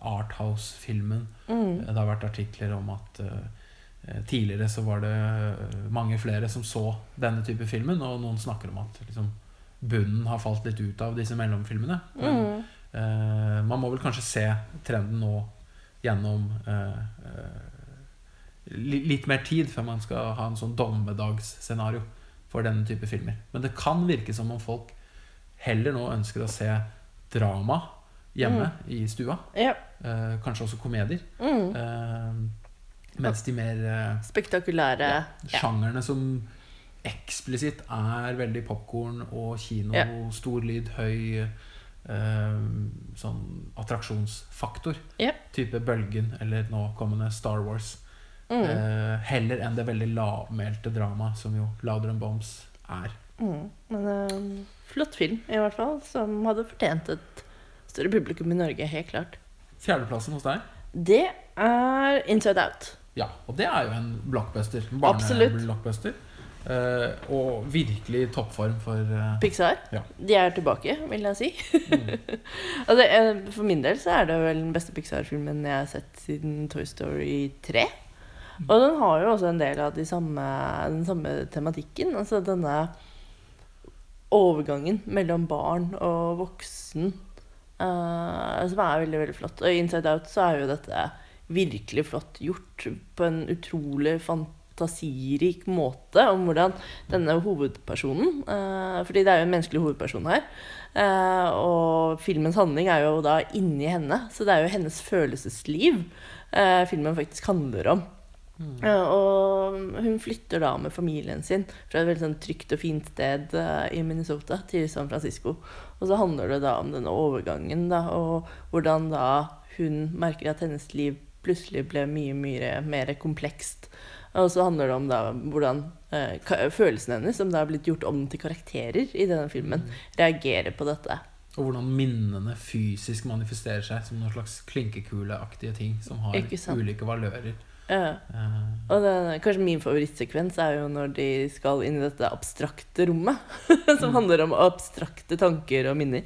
Arthouse-filmen. Mm. Det har vært artikler om at eh, tidligere så var det eh, mange flere som så denne type filmen, og noen snakker om at liksom, bunnen har falt litt ut av disse mellomfilmene. Men Mm. eh, man må vel kanskje se trenden nå gjennom eh, eh, litt mer tid før man skal ha en sånn dommedagsscenario for denne type filmer. Men det kan virke som om folk heller nå ønsker å se drama hjemme i stua. Ja. Eh, kanskje også komedier. Mm. Mens de mer eh, Spektakulære. Ja. sjangerne som eksplisitt er veldig popkorn og kino, Ja. stor lyd, høy eh, sånn attraksjonsfaktor. Ja. Type Bølgen eller nå kommende Star Wars. Mm. Eh, heller enn det veldig lavmælte dramaet som jo Louder and Bombs er. Mm. Men eh, flott film, i hvert fall, som hadde fortjent et større publikum i Norge, helt klart. Fjerdeplassen hos deg? Det er Inside Out. Ja, og det er jo en blockbuster. Barneblockbuster. Uh, og virkelig toppform for uh, Pixar. Ja. De er tilbake, vil jeg si. mm. (laughs) altså, eh, for min del så er det vel den beste Pixar-filmen jeg har sett siden Toy Story 3. Og den har jo også en del av de samme, den samme tematikken. Altså denne overgangen mellom barn og voksen, uh, som er veldig, veldig flott. Og i Inside Out så er jo dette virkelig flott gjort på en utrolig fantasirik måte om hvordan denne hovedpersonen eh, Fordi det er jo en menneskelig hovedperson her. eh, og filmens handling er jo da inni henne, så det er jo hennes følelsesliv eh, filmen faktisk handler om. Mm. og hun flytter da med familien sin fra et veldig sånn trygt og fint sted eh, i Minnesota til San Francisco. Og så handler det da om denne overgangen, da, og hvordan da hun merker at hennes liv plutselig ble mye, mye mer komplekst. Og så handler det om da hvordan eh, følelsene hennes, som da har blitt gjort om til karakterer i denne filmen, reagerer på dette. Og hvordan minnene fysisk manifesterer seg som noen slags klinkekuleaktige ting som har ulike valører. Ja. Eh, Og det, kanskje min favorittsekvens er jo når de skal inn i dette abstrakte rommet. (laughs) som handler om abstrakte tanker og minner.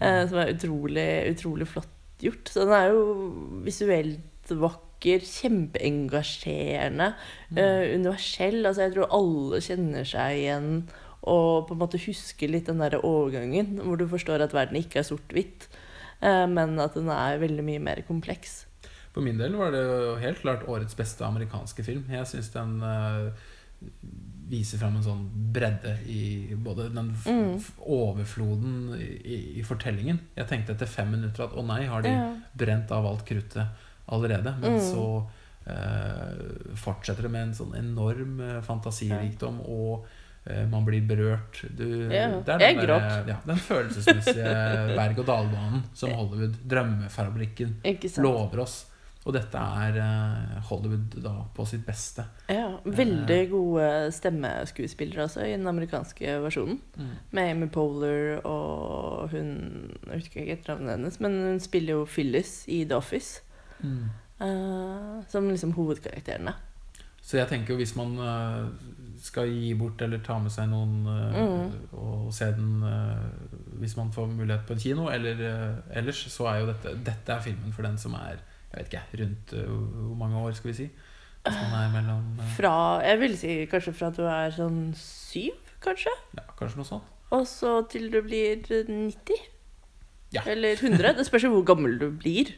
Eh, som er utrolig, utrolig flott gjort. Så den er jo visuelt vakker, kjempeengasjerende, uh, universell. Altså jeg tror alle kjenner seg igjen og på en måte husker litt den der overgangen hvor du forstår at verden ikke er sort-hvitt, uh, men at den er veldig mye mer kompleks. For min del var det jo helt klart årets beste amerikanske film. Jeg syns den uh, viser fram en sånn bredde i både den Mm. overfloden i, i fortellingen. Jeg tenkte etter fem minutter at å nei, har de brent av alt kruttet allerede? Men Mm. så eh, fortsetter det med en sånn enorm eh, fantasirikdom, og eh, man blir berørt. Du, Ja, det er den, der, ja, den følelsesmessige (laughs) berg-og-dal-banen som Hollywood, drømmefabrikken, lover oss. Og dette er eh, Hollywood da på sitt beste. Ja, veldig gode stemmeskuespillere også i den amerikanske versjonen. Med Amy Poehler og hun Jeg husker ikke etternavnet hennes, men hun spiller jo Phyllis i The Office. Eh, som liksom hovedkarakterene. Så jeg tenker jo hvis man uh, skal gi bort eller ta med seg noen uh, Mm. og se den hvis man får mulighet på en kino, eller ellers, så er jo dette Dette er filmen for den som er jeg vet ikke, rundt hvor mange år, skal vi si? Hvis man er mellom Fra Jeg vil si kanskje fra at du er sånn syv, kanskje? ja, Kanskje noe sånt. Og så til du blir 90? Ja. Eller 100? Det spørs jo hvor gammel du blir.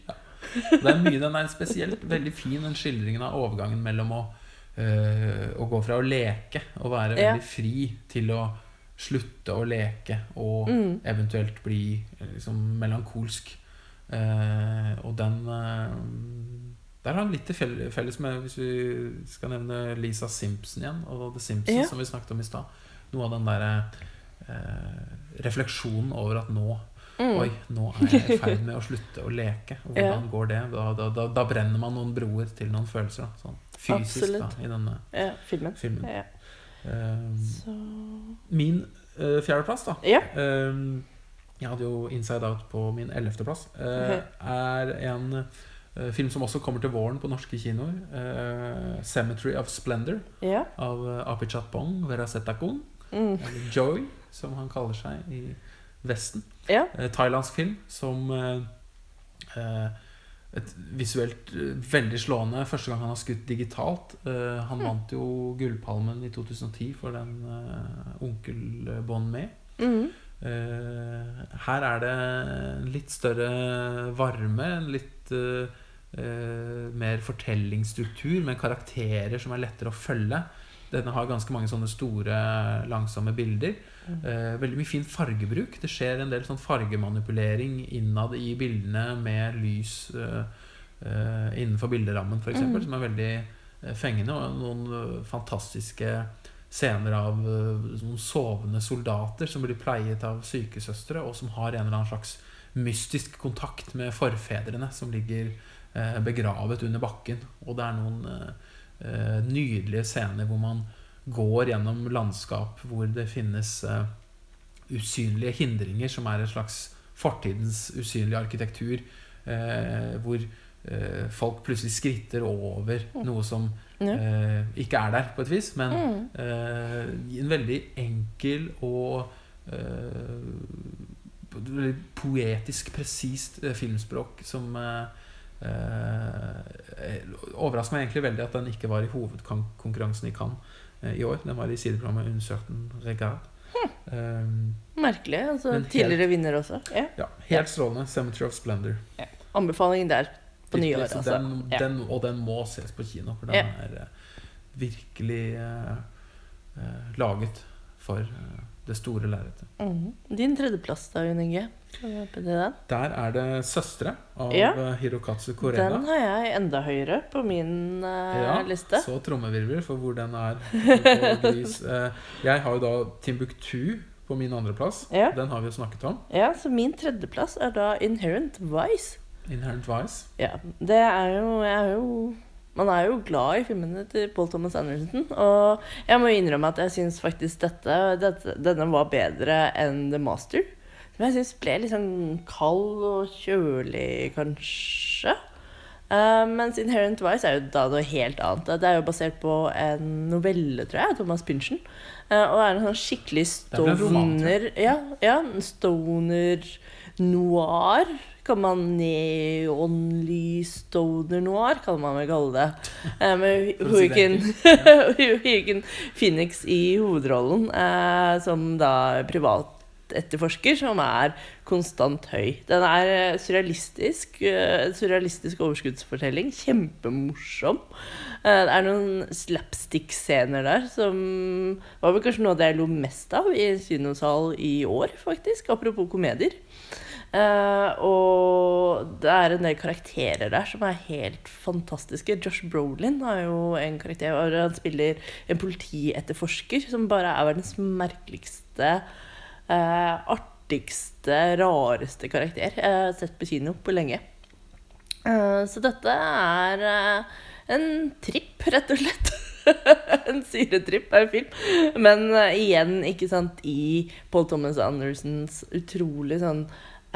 Det er mye, Den er spesielt veldig fin, den skildringen av overgangen mellom å, øh, å gå fra å leke og være Ja. veldig fri til å slutte å leke og Mm. eventuelt bli eh, liksom melankolsk. Eh, og den eh, Der har han litt til felles med, hvis vi skal nevne Lisa Simpson igjen, og The Simpsons, Ja. som vi snakket om i stad. Noe av den derre eh, refleksjonen over at nå Mm. Oi, nå er jeg i ferd med å slutte å leke. Hvordan går det? Da, da, da, da brenner man noen broer til noen følelser. Da. Sånn fysisk da, i denne Ja, filmen. filmen. Ja. Eh, min uh, fjerdeplass, da Ja. eh, Jeg hadde jo Inside Out på min ellevteplass. Uh, er en eh, film som også kommer til våren på norske kinoer. Uh, 'Cemetery of Splendor' Ja. av uh, Apichatpong Verasetakon. Mm. Eller Joy, som han kaller seg i Vesten. Ja. Eh, thailandsk film som eh, eh, et visuelt eh, veldig slående. Første gang han har skutt digitalt. Eh, han Mm. vant jo Gullpalmen i 2010 for den Onkel Bon Me. Mm. Her er det litt større varme, en litt mer fortellingsstruktur, med karakterer som er lettere å følge. Denne har ganske mange sånne store, langsomme bilder. Eh, veldig mye fin fargebruk. Det skjer en del sånn fargemanipulering innad i bildene med lys eh, eh, innenfor bilderammen, f.eks., Mm. som er veldig eh, fengende. Og noen fantastiske scener av noen sovende soldater som blir pleiet av sykesøstre, og som har en eller annen slags mystisk kontakt med forfedrene som ligger begravet under bakken. Og det er noen nydelige scener hvor man går gjennom landskap hvor det finnes eh, usynlige hindringer, som er en slags fortidens usynlige arkitektur, eh, hvor eh, folk plutselig skritter over noe som eh, ikke er der, på et vis, men Mm. eh, en veldig enkel og eh, poetisk, presist eh, filmspråk som eh, overrasker meg egentlig veldig at den ikke var i hovedkonkurransen i Cannes eh, i år. Den var i sideprogrammet Uncertain Regard. regard. Um, Merkelig. Altså, helt- tidligere vinner også. Ja. ja, helt strålende. 'Cemetery of Splendor'. Anbefaling der på Virkelig, nyåret, altså. Den, Ja. den, og den må ses på kino, for den Ja. er eh, virkelig uh, laget for uh, det store lerretet. Mhm. Din tredjeplass, da, Jon Inge? Der er det 'Søstre' av Ja. eh, Hirokatsu Korena. Den har jeg enda høyere på min uh, Ja, liste. Så trommevirvel for hvor den er. (laughs) Eh, Jeg har jo da Timbuktu på min andreplass. Ja. Den har vi jo snakket om. Ja, så min tredjeplass er da Inherent Vice. Inherent Vice. Ja, det er jo, er jo Man er jo glad i filmene til Paul Thomas Anderson. Og jeg må innrømme at jeg syns faktisk dette, dette, denne var bedre enn The Master. Som jeg syns ble litt sånn kald og kjølig, kanskje. Uh, mens Inherent Vice er jo da noe helt annet. Det er jo basert på en novelle, tror jeg, av Thomas Pynchon. Uh, og er en sånn skikkelig er stoner Ja, ja stoner noir. Kan man neonlys stoner noir, kan man vel kalle det. Uh, med (laughs) (laughs) Joaquin Phoenix i hovedrollen, som da privatetterforsker, som er konstant høy. Den er eh, surrealistisk. eh, surrealistisk overskuddsfortelling. Kjempemorsom. Eh, Det er noen slapstick-scener der som var vel kanskje noe det jeg lo mest av i en kinosal i år, faktisk. Apropos komedier. Og det er en del karakterer der som er helt fantastiske. Josh Brolin har jo en karakter Han spiller en politietterforsker som bare er verdens merkeligste, artigste, rareste karakter jeg har sett på kino på lenge. Eh, så dette er eh, en tripp, rett og slett. (laughs) en syretripp av en film. Men eh, igjen, ikke sant, i Paul Thomas Andersens utrolig sånn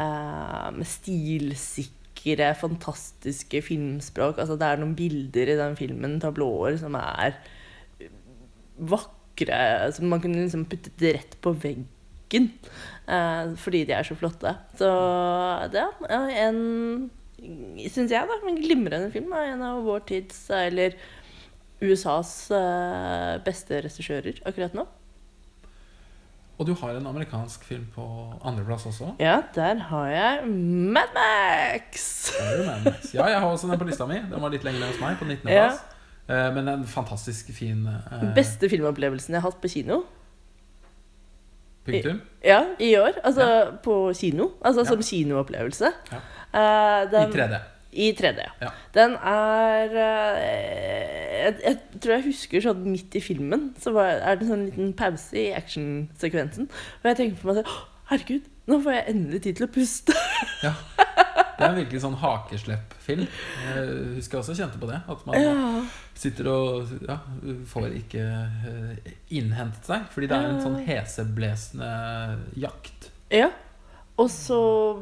eh, stilsikre, fantastiske filmspråk. Altså, det er noen bilder i den filmen, tablåer, som er vakre. Som man kunne liksom puttet rett på veggen. Eh, fordi de er så flotte. Så det er en Syns jeg, da. En glimrende film. er En av vår tids, eller USAs eh, beste regissører akkurat nå. Og du har en amerikansk film på andreplass også. Ja, der har jeg Mad Max! Mad Max. Ja, jeg har også den på lista mi. Den var litt lenger ned hos meg, på 19.-plass. Eh, Men en fantastisk fin eh, Beste filmopplevelsen jeg har hatt på kino. Punktum. Ja, i år. Altså på kino. Altså Ja. som kinoopplevelse. Ja. Eh, I 3D. I 3D. Ja. Den er uh, jeg, jeg tror jeg husker sånn midt i filmen, så var, er det en sånn liten pause i actionsekvensen. Og jeg tenker på meg selv Herregud, Nå får jeg endelig tid til å puste. Ja. (laughs) Det er en virkelig sånn hakeslepp-film. Jeg husker jeg også kjente på det. At man Ja. sitter og ja, får ikke eh, innhentet seg. Fordi det er en sånn heseblesende jakt. ja. Og så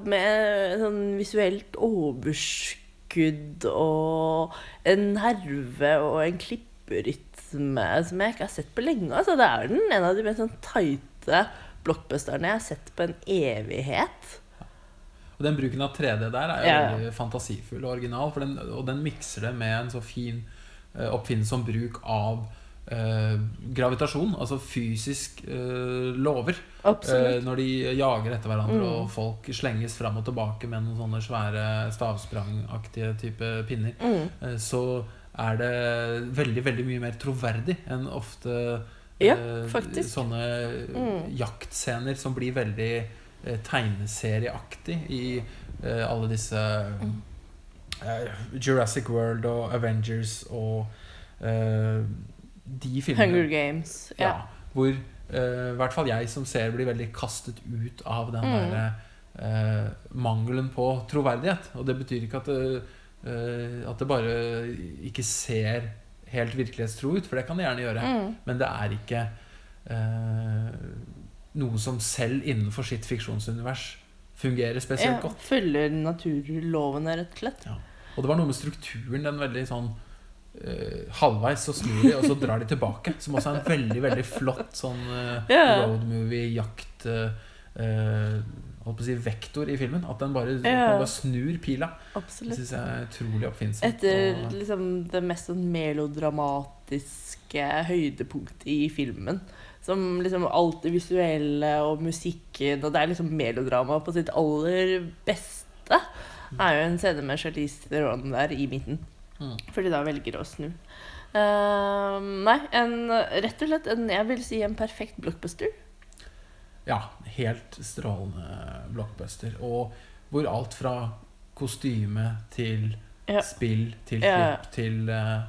med sånn visuelt overskudd og en nerve og en klipperytme som jeg ikke har sett på lenge. Altså, det er den en av de mest sånn tighte blockbusterne jeg har sett på en evighet. Og den bruken av 3D der er jo Ja. veldig fantasifull og original. Den, og den mikser det med en så fin uh, oppfinnsom bruk av eh, gravitasjon. Altså fysisk eh, lover. Eh, når de jager etter hverandre, Mm. og folk slenges fram og tilbake med noen sånne svære stavsprangaktige type pinner, Mm. eh, så er det veldig, veldig mye mer troverdig enn ofte Ja, eh, sånne Mm. jaktscener som blir veldig eh, tegneserieaktig i eh, alle disse eh, Jurassic World og Avengers og eh, de filmene. Hunger Games. Ja, Ja. hvor eh, i hvert fall jeg som ser blir veldig kastet ut av den Mm. eh, mangelen på troverdighet. Og det betyr ikke at det, eh, at det bare ikke ser helt virkelighetstro ut, for det kan det gjerne gjøre. Mm. Men det er ikke eh, noe som selv innenfor sitt fiksjonsunivers fungerer spesielt ja. godt. Følger naturlovene, rett og slett. Og det var noe med strukturen. Den veldig sånn uh, Halvveis så snur de, og så drar de tilbake. Som også er en veldig veldig flott sånn uh, yeah. road movie, jakt uh, Holdt på å si vektor i filmen. At den bare, Ja. bare snur pila. Absolutt. Det syns jeg er utrolig oppfinnsomt. Etter og- liksom det mest sånn melodramatiske høydepunktet i filmen. Som liksom alt det visuelle og musikken, og det er liksom melodrama på sitt aller beste. Er jo en scene med Charlize Theron der i midten. Mm. Fordi da velger å snu. Uh, nei, en, rett og slett en, jeg vil si en perfekt blockbuster. Ja, helt strålende blockbuster. Og hvor alt fra kostyme til Ja. spill til Ja. klipp til eh, eh,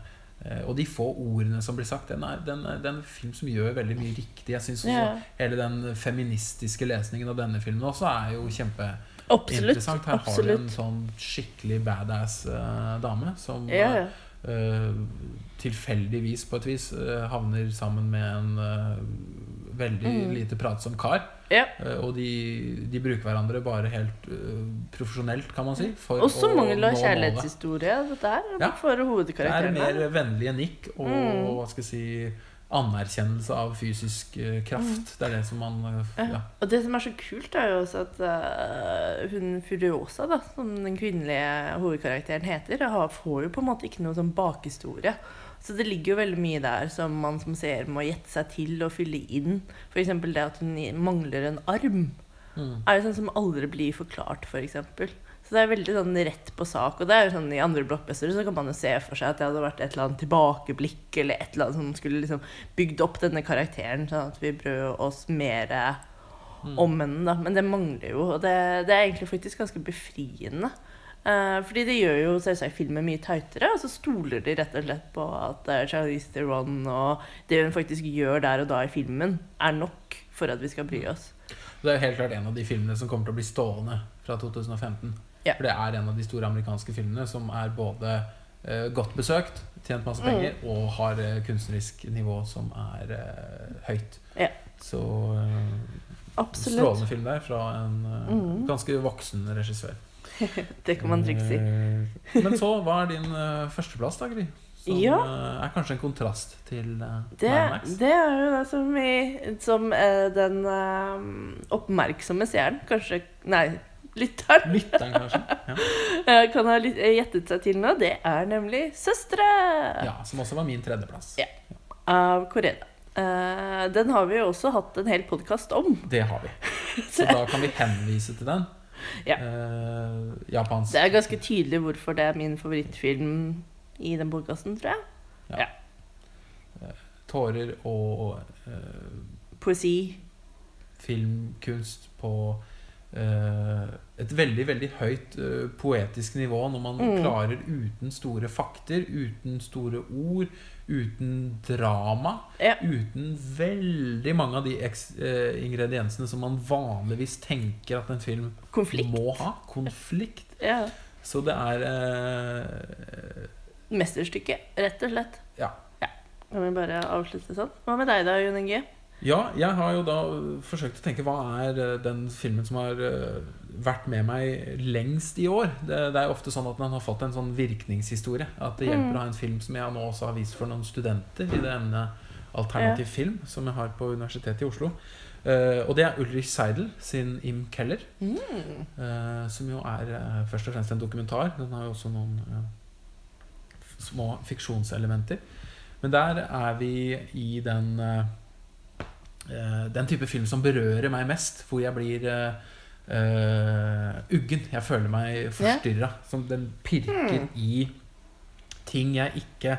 Og de få ordene som blir sagt. Den er, den, den er en film som gjør veldig mye riktig. Jeg synes også Ja. Hele den feministiske lesningen av denne filmen også er jo kjempeinteressant. Her har du en sånn skikkelig badass uh, dame som ja. eh, tilfeldigvis på et vis uh, havner sammen med en eh, veldig Mm. lite pratsom kar. Ja. Eh, og de, de bruker hverandre bare helt uh, profesjonelt, kan man si. Også mangel av kjærlighetshistorie, dette her. Ja. For Det er mer vennlige nikk og Mm. hva skal jeg si anerkjennelse av fysisk uh, kraft. Det er det som man uh, Ja. ja. Og det som er så kult, er jo også at uh, hun Furiosa, da, som den kvinnelige hovedkarakteren heter, har, får jo på en måte ikke noe sånn bakhistorie. Så det ligger jo veldig mye der som man som seer må gjette seg til og fylle inn. F.eks. det at hun mangler en arm. Mm. er jo sånn som aldri blir forklart, f.eks. Så det er veldig sånn rett på sak. Og det er jo sånn i andre blockbustere så kan man jo se for seg at det hadde vært et eller annet tilbakeblikk eller et eller annet som skulle liksom bygd opp denne karakteren, sånn at vi brød oss mer om henne. da. Men det mangler jo, og det, det er egentlig faktisk ganske befriende. Eh, fordi det gjør jo selvsagt filmen mye tightere, og så stoler de rett og slett på at uh, Charlize Theron og det hun faktisk gjør der og da i filmen, er nok for at vi skal bry oss. Det er jo helt klart en av de filmene som kommer til å bli stående fra 2015. Yeah. For det er en av de store amerikanske filmene som er både uh, godt besøkt, tjent masse Mm. penger, og har uh, kunstnerisk nivå som er eh, høyt. Yeah. Så eh, Absolutt. strålende film der fra en eh, Mm. ganske voksen regissør. (laughs) Det kan man trygt si. Eh, Men så, hva er din eh, førsteplass, da, Gry? Som Ja. eh, er kanskje en kontrast til Det, Max? det er jo det som, vi, som den oppmerksomme seeren, kanskje Nei, lytteren, (laughs) Lytteren, kanskje? Ja. (laughs) kan ha gjettet seg til nå. Det er nemlig 'Søstre' ja, Som også var min tredjeplass. Ja. av Koreda. Den har vi jo også hatt en hel podkast om. Det har vi. Så da kan vi henvise til den. Ja. Uh, japansk Det er ganske tydelig hvorfor det er min favorittfilm i den podkasten, tror jeg. tårer og uh, Poesi. filmkunst på uh, et veldig veldig høyt eh, poetisk nivå når man Mm. klarer uten store fakter, uten store ord, uten drama, Ja. uten veldig mange av de eh, ingrediensene som man vanligvis tenker at en film Konflikt. må ha. Konflikt. Ja. Så det er eh, Mesterstykke, rett og slett. Ja. Kan vi bare avslutte sånn? Hva med deg da, Jon Inge? Ja, jeg har jo da forsøkt å tenke hva er eh, den filmen som har eh, vært med meg lengst i år. Det, det er jo ofte sånn at den har fått en sånn virkningshistorie. At det hjelper Mm. å ha en film som jeg nå også har vist for noen studenter i det emnet alternativ film, som jeg har på Universitetet i Oslo. Uh, og det er Ulrich Seidel sin Im Keller, Mm. Uh, som jo er uh, først og fremst en dokumentar. Den har jo også noen små fiksjonselementer. Men der er vi i den eh, Den type film som berører meg mest, hvor jeg blir uh, eh, uggen. Jeg føler meg forstyrra. Som den pirker mm. i ting jeg ikke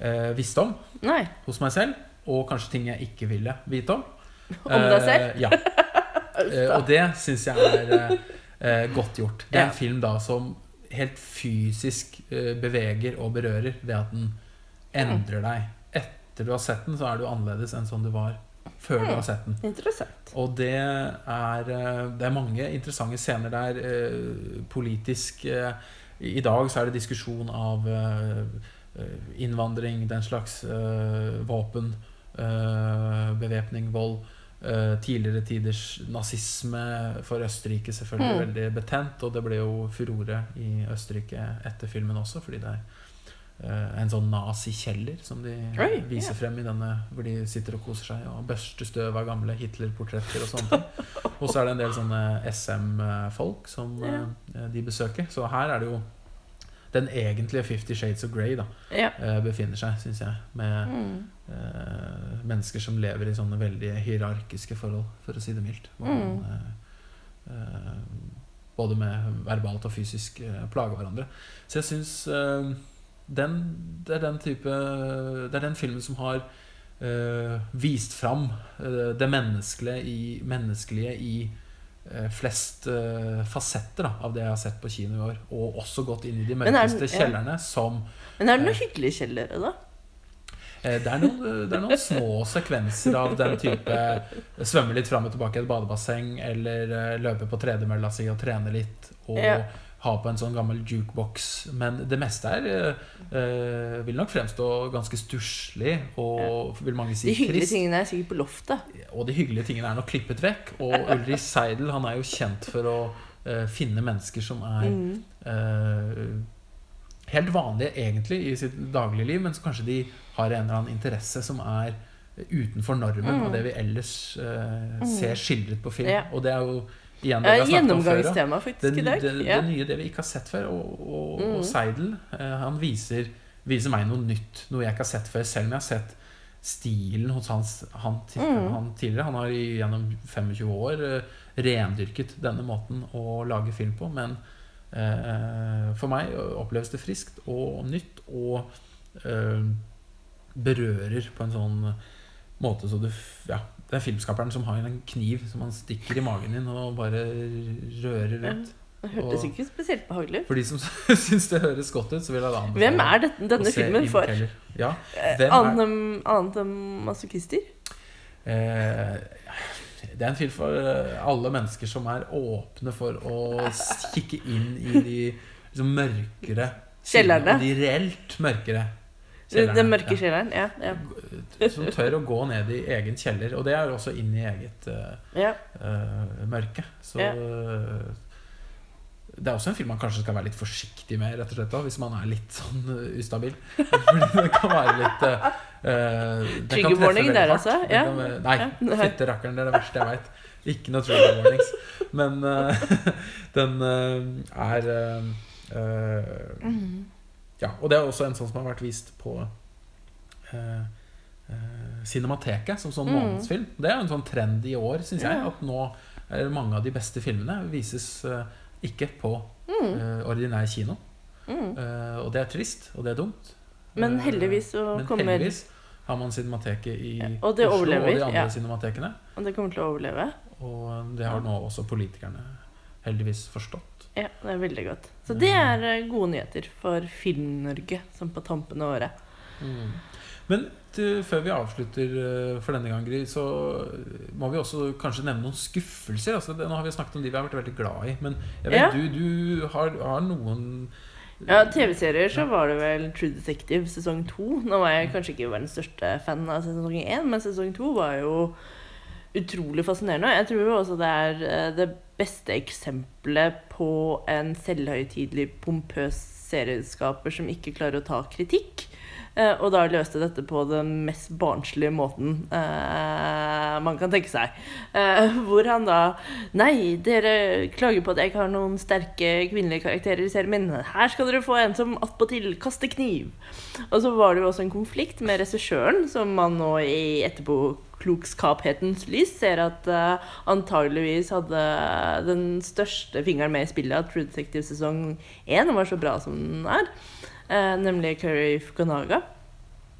uh, visste om Nei. hos meg selv, og kanskje ting jeg ikke ville vite om. (laughs) Om deg selv? Uh, ja. (laughs) Eh, og det syns jeg er eh, eh, godt gjort. Det er en film da som helt fysisk eh, beveger og berører. Det at den endrer deg. Etter du har sett den, så er du annerledes enn sånn du var før du har sett den. Interessant. Og det er, eh, det er mange interessante scener der. eh, Politisk eh, I dag så er det diskusjon av innvandring, den slags våpen, bevæpning, vold. Tidligere tiders nazisme for Østerrike selvfølgelig Mm. veldig betent. Og det ble jo furore i Østerrike etter filmen også, fordi det er en sånn nazikjeller som de Oi, viser ja. frem i denne, hvor de sitter og koser seg og børster støv av gamle Hitler-portretter og sånne ting. (laughs) Og så er det en del sånne SM-folk som eh, de besøker. Så her er det jo den egentlige Fifty Shades of Grey da, Ja. eh, befinner seg, syns jeg. Med Mm. eh, mennesker som lever i sånne veldig hierarkiske forhold, for å si det mildt. Hvor Mm. man, eh, eh, både med verbalt og fysisk eh, plager hverandre. Så jeg syns eh, den, det er den type Det er den filmen som har eh, vist fram eh, det menneskelige i, menneskelige i eh, flest fasetter da, av det jeg har sett på kino i år. Og også gått inn i de mørkeste kjellerne, som Men er det noen hyggelige kjellere, da? Det er, noen, det er noen små sekvenser av den type svømme litt fram og tilbake i et badebasseng, eller løpe på tredemølla si og trene litt, og Ja. Ha på en sånn gammel jukebox. Men det meste her eh, eh, vil nok fremstå ganske stusslig, og vil mange si De hyggelige trist. tingene er sikkert på loftet. Og de hyggelige tingene er nok klippet vekk. Og Ulrich Seidel han er jo kjent for å eh, finne mennesker som er Mm. eh, helt vanlige egentlig i sitt daglige liv, men så kanskje de har en eller annen interesse som er utenfor normen Mm. av det vi ellers eh, ser skildret på film. Ja. Og det er jo igjen det. Gjennomgangstema faktisk Det, i dag. det, Ja. det nye, det vi ikke har sett før. Og, og, Mm. og Seidel eh, han viser, viser meg noe nytt, noe jeg ikke har sett før. Selv om jeg har sett stilen hos hans, han, Mm. han tidligere. Han har gjennom 25 år eh, rendyrket denne måten å lage film på. Men eh, for meg oppleves det friskt og nytt og eh, berører på en sånn måte så du Ja, det er filmskaperen som har en kniv som han stikker i magen din og bare rører rundt. Det hørtes Og- ikke spesielt behagelig ut. For de som (laughs) syns det høres godt ut, så vil jeg anbefale Hvem er dette, denne filmen for? Ja, Eh, Annet enn- masochister? eh, det er en film for eh, alle mennesker som er åpne for å kikke inn i de liksom, mørkere Kjellerne. De reelt mørkere Den, den mørke ja. kjelleren? Ja. ja. Som tør å gå ned i egen kjeller. Og det er også inn i eget uh, ja. uh, mørke. Så Ja. eh, det er også en film man kanskje skal være litt forsiktig med, rett og slett, da, hvis man er litt sånn uh, ustabil. Fordi det kan være litt uh, Trigger warning der, altså? Ja. nei, Ja, fytte rakkeren, det er det verste jeg veit. Ikke noe trigger warnings. Men uh, (laughs) den eh, er uh, mm. Mhm. Ja, og det er også en sånn som har vært vist på eh, eh, Cinemateket som sånn Mm. månedsfilm. Det er en sånn trend i år, syns jeg. At nå er mange av de beste filmene vises eh, ikke på Mm. eh, ordinær kino. Mm. Eh, og det er trist, og det er dumt. Men Eh, heldigvis så men kommer heldigvis har man Cinemateket i Ja, og det Oslo overlever, og de andre ja. cinematekene. Og det kommer til å overleve. og det har nå også politikerne heldigvis forstått. Ja, det er veldig godt. Så det er eh, gode nyheter for Film-Norge, som på tampen av året. Men til, før vi avslutter eh, for denne gang, Gry, så må vi også kanskje nevne noen skuffelser. Altså, det, nå har vi snakket om de vi har vært veldig glad i, men jeg vet Ja. du, du har, har noen Ja, TV-serier så var det vel True Detective sesong to. Nå var jeg kanskje ikke verdens største fan av sesong én, men sesong to var jo utrolig fascinerende. Jeg tror også det er eh, det beste eksempelet på en selvhøytidelig, pompøs serieskaper som ikke klarer å ta kritikk. Eh, og da løste dette på den mest barnslige måten uh, man kan tenke seg. Uh, hvor han da Nei, dere klager på at jeg ikke har noen sterke kvinnelige karakterer i serien min. Her skal dere få en som attpåtil kaster kniv. Og så var det jo også en konflikt med regissøren, som man nå i etterpåklokskaphetens lys ser at uh, antageligvis hadde den største fingeren med i spillet at True Detective sesong 1 var så bra som den er. uh, nemlig Curry Fukunaga.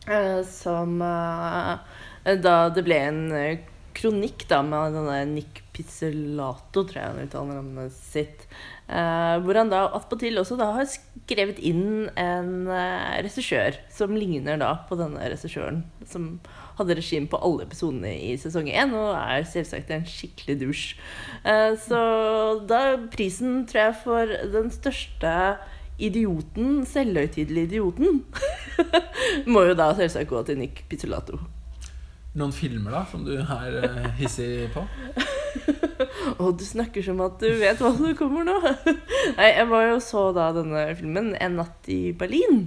uh, som eh, Da det ble en kronikk da med denne Nick Pizzolato, tror jeg han uttaler navnet sitt. Hvor han da attpåtil også da har skrevet inn en regissør som ligner da på denne regissøren som hadde regim på alle episodene i sesong én, og er selvsagt en skikkelig dusj. Eh, så da prisen, tror jeg, for den største idioten, selvhøytidelige idioten, (laughs) må jo da selvsagt gå til Nick Pizzolato. Noen filmer da som du er eh, hissig på? (laughs) Og du snakker som at du vet hva som kommer nå. (laughs) Nei, jeg var jo så da denne filmen 'En natt i Berlin'.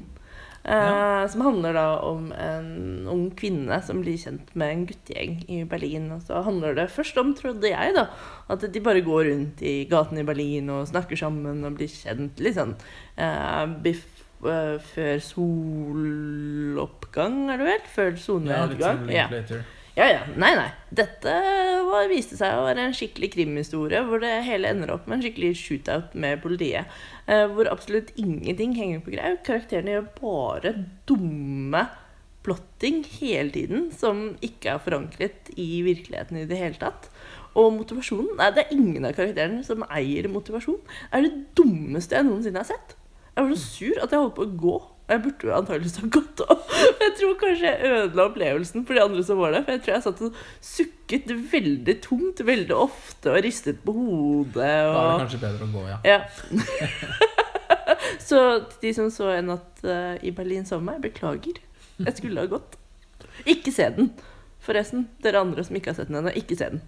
Eh, Ja. Som handler da om en ung kvinne som blir kjent med en guttegjeng i Berlin. Og så handler det først om, trodde jeg, da, at de bare går rundt i gatene i Berlin og snakker sammen og blir kjent litt sånn uh, eh, før soloppgang, er det vel? Før Ja, litt solnedgang. sånn Ja. Ja, ja. Nei, nei. Dette var, viste seg å være en skikkelig krimhistorie hvor det hele ender opp med en skikkelig shootout med politiet. Eh, hvor absolutt ingenting henger på greip. Karakterene gjør bare dumme plotting hele tiden som ikke er forankret i virkeligheten i det hele tatt. Og motivasjonen Nei, det er ingen av karakterene som eier motivasjon. Det er det dummeste jeg noensinne har sett. Jeg var så sur at jeg holdt på å gå. Og jeg burde jo antakeligvis ha gått opp. Jeg tror kanskje jeg ødela opplevelsen for de andre som var der. For jeg tror jeg satt og sukket veldig tungt veldig ofte og ristet på hodet. Da er det kanskje bedre å gå, ja. Ja. (laughs) så til de som så en natt uh, i Berlin sammen med meg, beklager. Jeg skulle ha gått. Ikke se den. Forresten, dere andre som ikke har sett den ennå, ikke se den.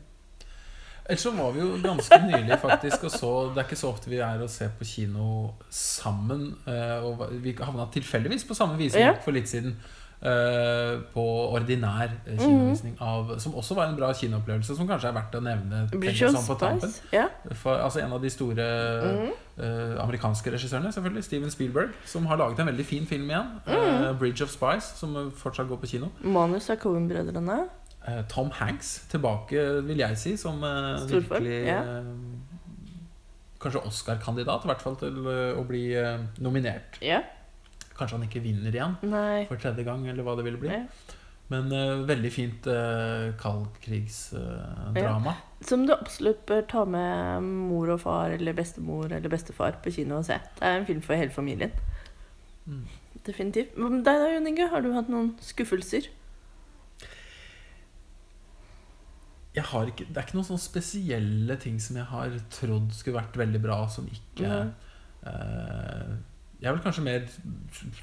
Ellers så var vi jo ganske nylig faktisk og så Det er ikke så ofte vi er og ser på kino sammen. eh, Og vi havna tilfeldigvis på samme visning Ja. for litt siden. eh, På ordinær eh, kinovisning av Som også var en bra kinoopplevelse, som kanskje er verdt å nevne. Tampen. Ja. For, altså En av de store mm. eh, amerikanske regissørene, selvfølgelig Steven Spielberg, som har laget en veldig fin film igjen. eh, 'Bridge of Spice', som fortsatt går på kino. Manus av Cohen-brødrene. Eh, Tom Hanks tilbake, vil jeg si, som eh, virkelig ja. eh, Kanskje Oscar-kandidat, i hvert fall til å bli nominert. Ja. Kanskje han ikke vinner igjen Nei. for tredje gang, eller hva det ville bli. Nei. Men uh, veldig fint uh, kaldkrigsdrama. Som du absolutt bør ta med mor og far eller bestemor eller bestefar på kino og se. Det er en film for hele familien. Mm. Definitivt. Men deg da, Jon Inge? Har du hatt noen skuffelser? jeg har ikke, det er ikke noen sånne spesielle ting som jeg har trodd skulle vært veldig bra, som ikke mm. eh, Jeg er vel kanskje mer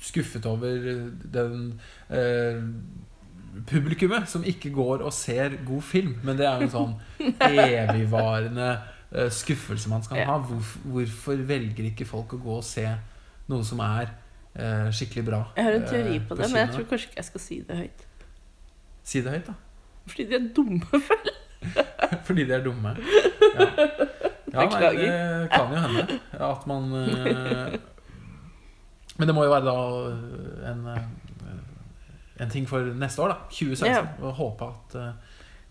skuffet over den eh, publikummet som ikke går og ser god film. Men det er jo en sånn (laughs) evigvarende eh, skuffelse man skal Ja. ha. Hvorf- hvorfor velger ikke folk å gå og se noe som er eh, skikkelig bra? Jeg har en teori på, på det, men jeg tror kanskje ikke jeg skal si det høyt. Si det høyt, da. Fordi de er dumme. (laughs) Fordi de er dumme. Ja, ja nei, det kan jo hende at man eh, Men det må jo være da eh, en, eh, en ting for neste år, da. 2016. Ja. Og håpe at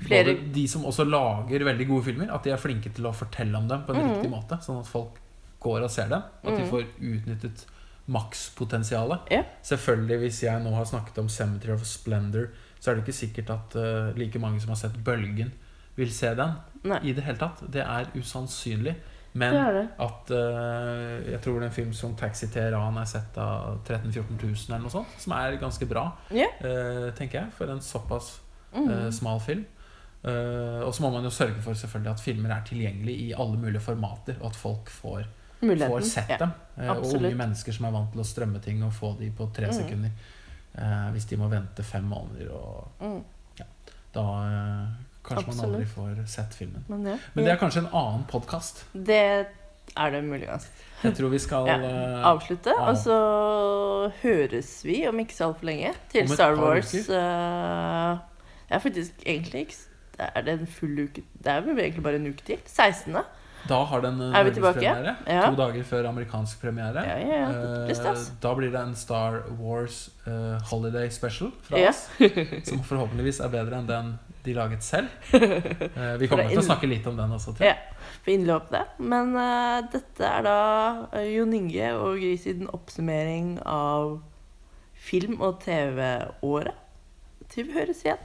Flere- både de som også lager veldig gode filmer, at de er flinke til å fortelle om dem på en mm. riktig måte. Sånn at folk går og ser dem. At de Mhm. får utnyttet makspotensialet. Ja. Selvfølgelig, hvis jeg nå har snakket om 'Cemetery of Splendor', så er det ikke sikkert at uh, like mange som har sett 'Bølgen', vil se den Nei, i det hele tatt. Det er usannsynlig. det Men er det. at uh, Jeg tror det er en film som Taxi Teheran er sett av 13 000-14 000 eller noe sånt. Som er ganske bra, yeah. uh, tenker jeg, for en såpass eh, Mm. smal film. Og så må man jo sørge for selvfølgelig at filmer er tilgjengelig i alle mulige formater, og at folk får, Muligheten. får sett ja. dem. Eh, og unge mennesker som er vant til å strømme ting og få de på tre Mm. sekunder. Eh, hvis de må vente fem måneder, og Mm. da eh, kanskje man aldri får sett filmen. Men, ja. Men det er kanskje en annen podkast. det er det muligens. Jeg tror vi skal (laughs) Ja. eh, Avslutte, Ja. og så høres vi om ikke så altfor lenge til Star Wars. Uh, eh, er faktisk egentlig ikke Er det en full uke Det er vel egentlig bare en uke til. 16. Da har den eh, Er norgespremiere. Ja. To dager før amerikansk premiere. Ja, ja, ja. Eh, Da blir det en Star Wars uh, Holiday Special fra Ja. oss. Som forhåpentligvis er bedre enn den de laget selv. Uh, (laughs) vi kommer til å snakke litt om den også. Til. Ja. for det. Men dette er da uh, Jon Inge og Grisiden oppsummering av film- og TV-året. Til vi høres igjen.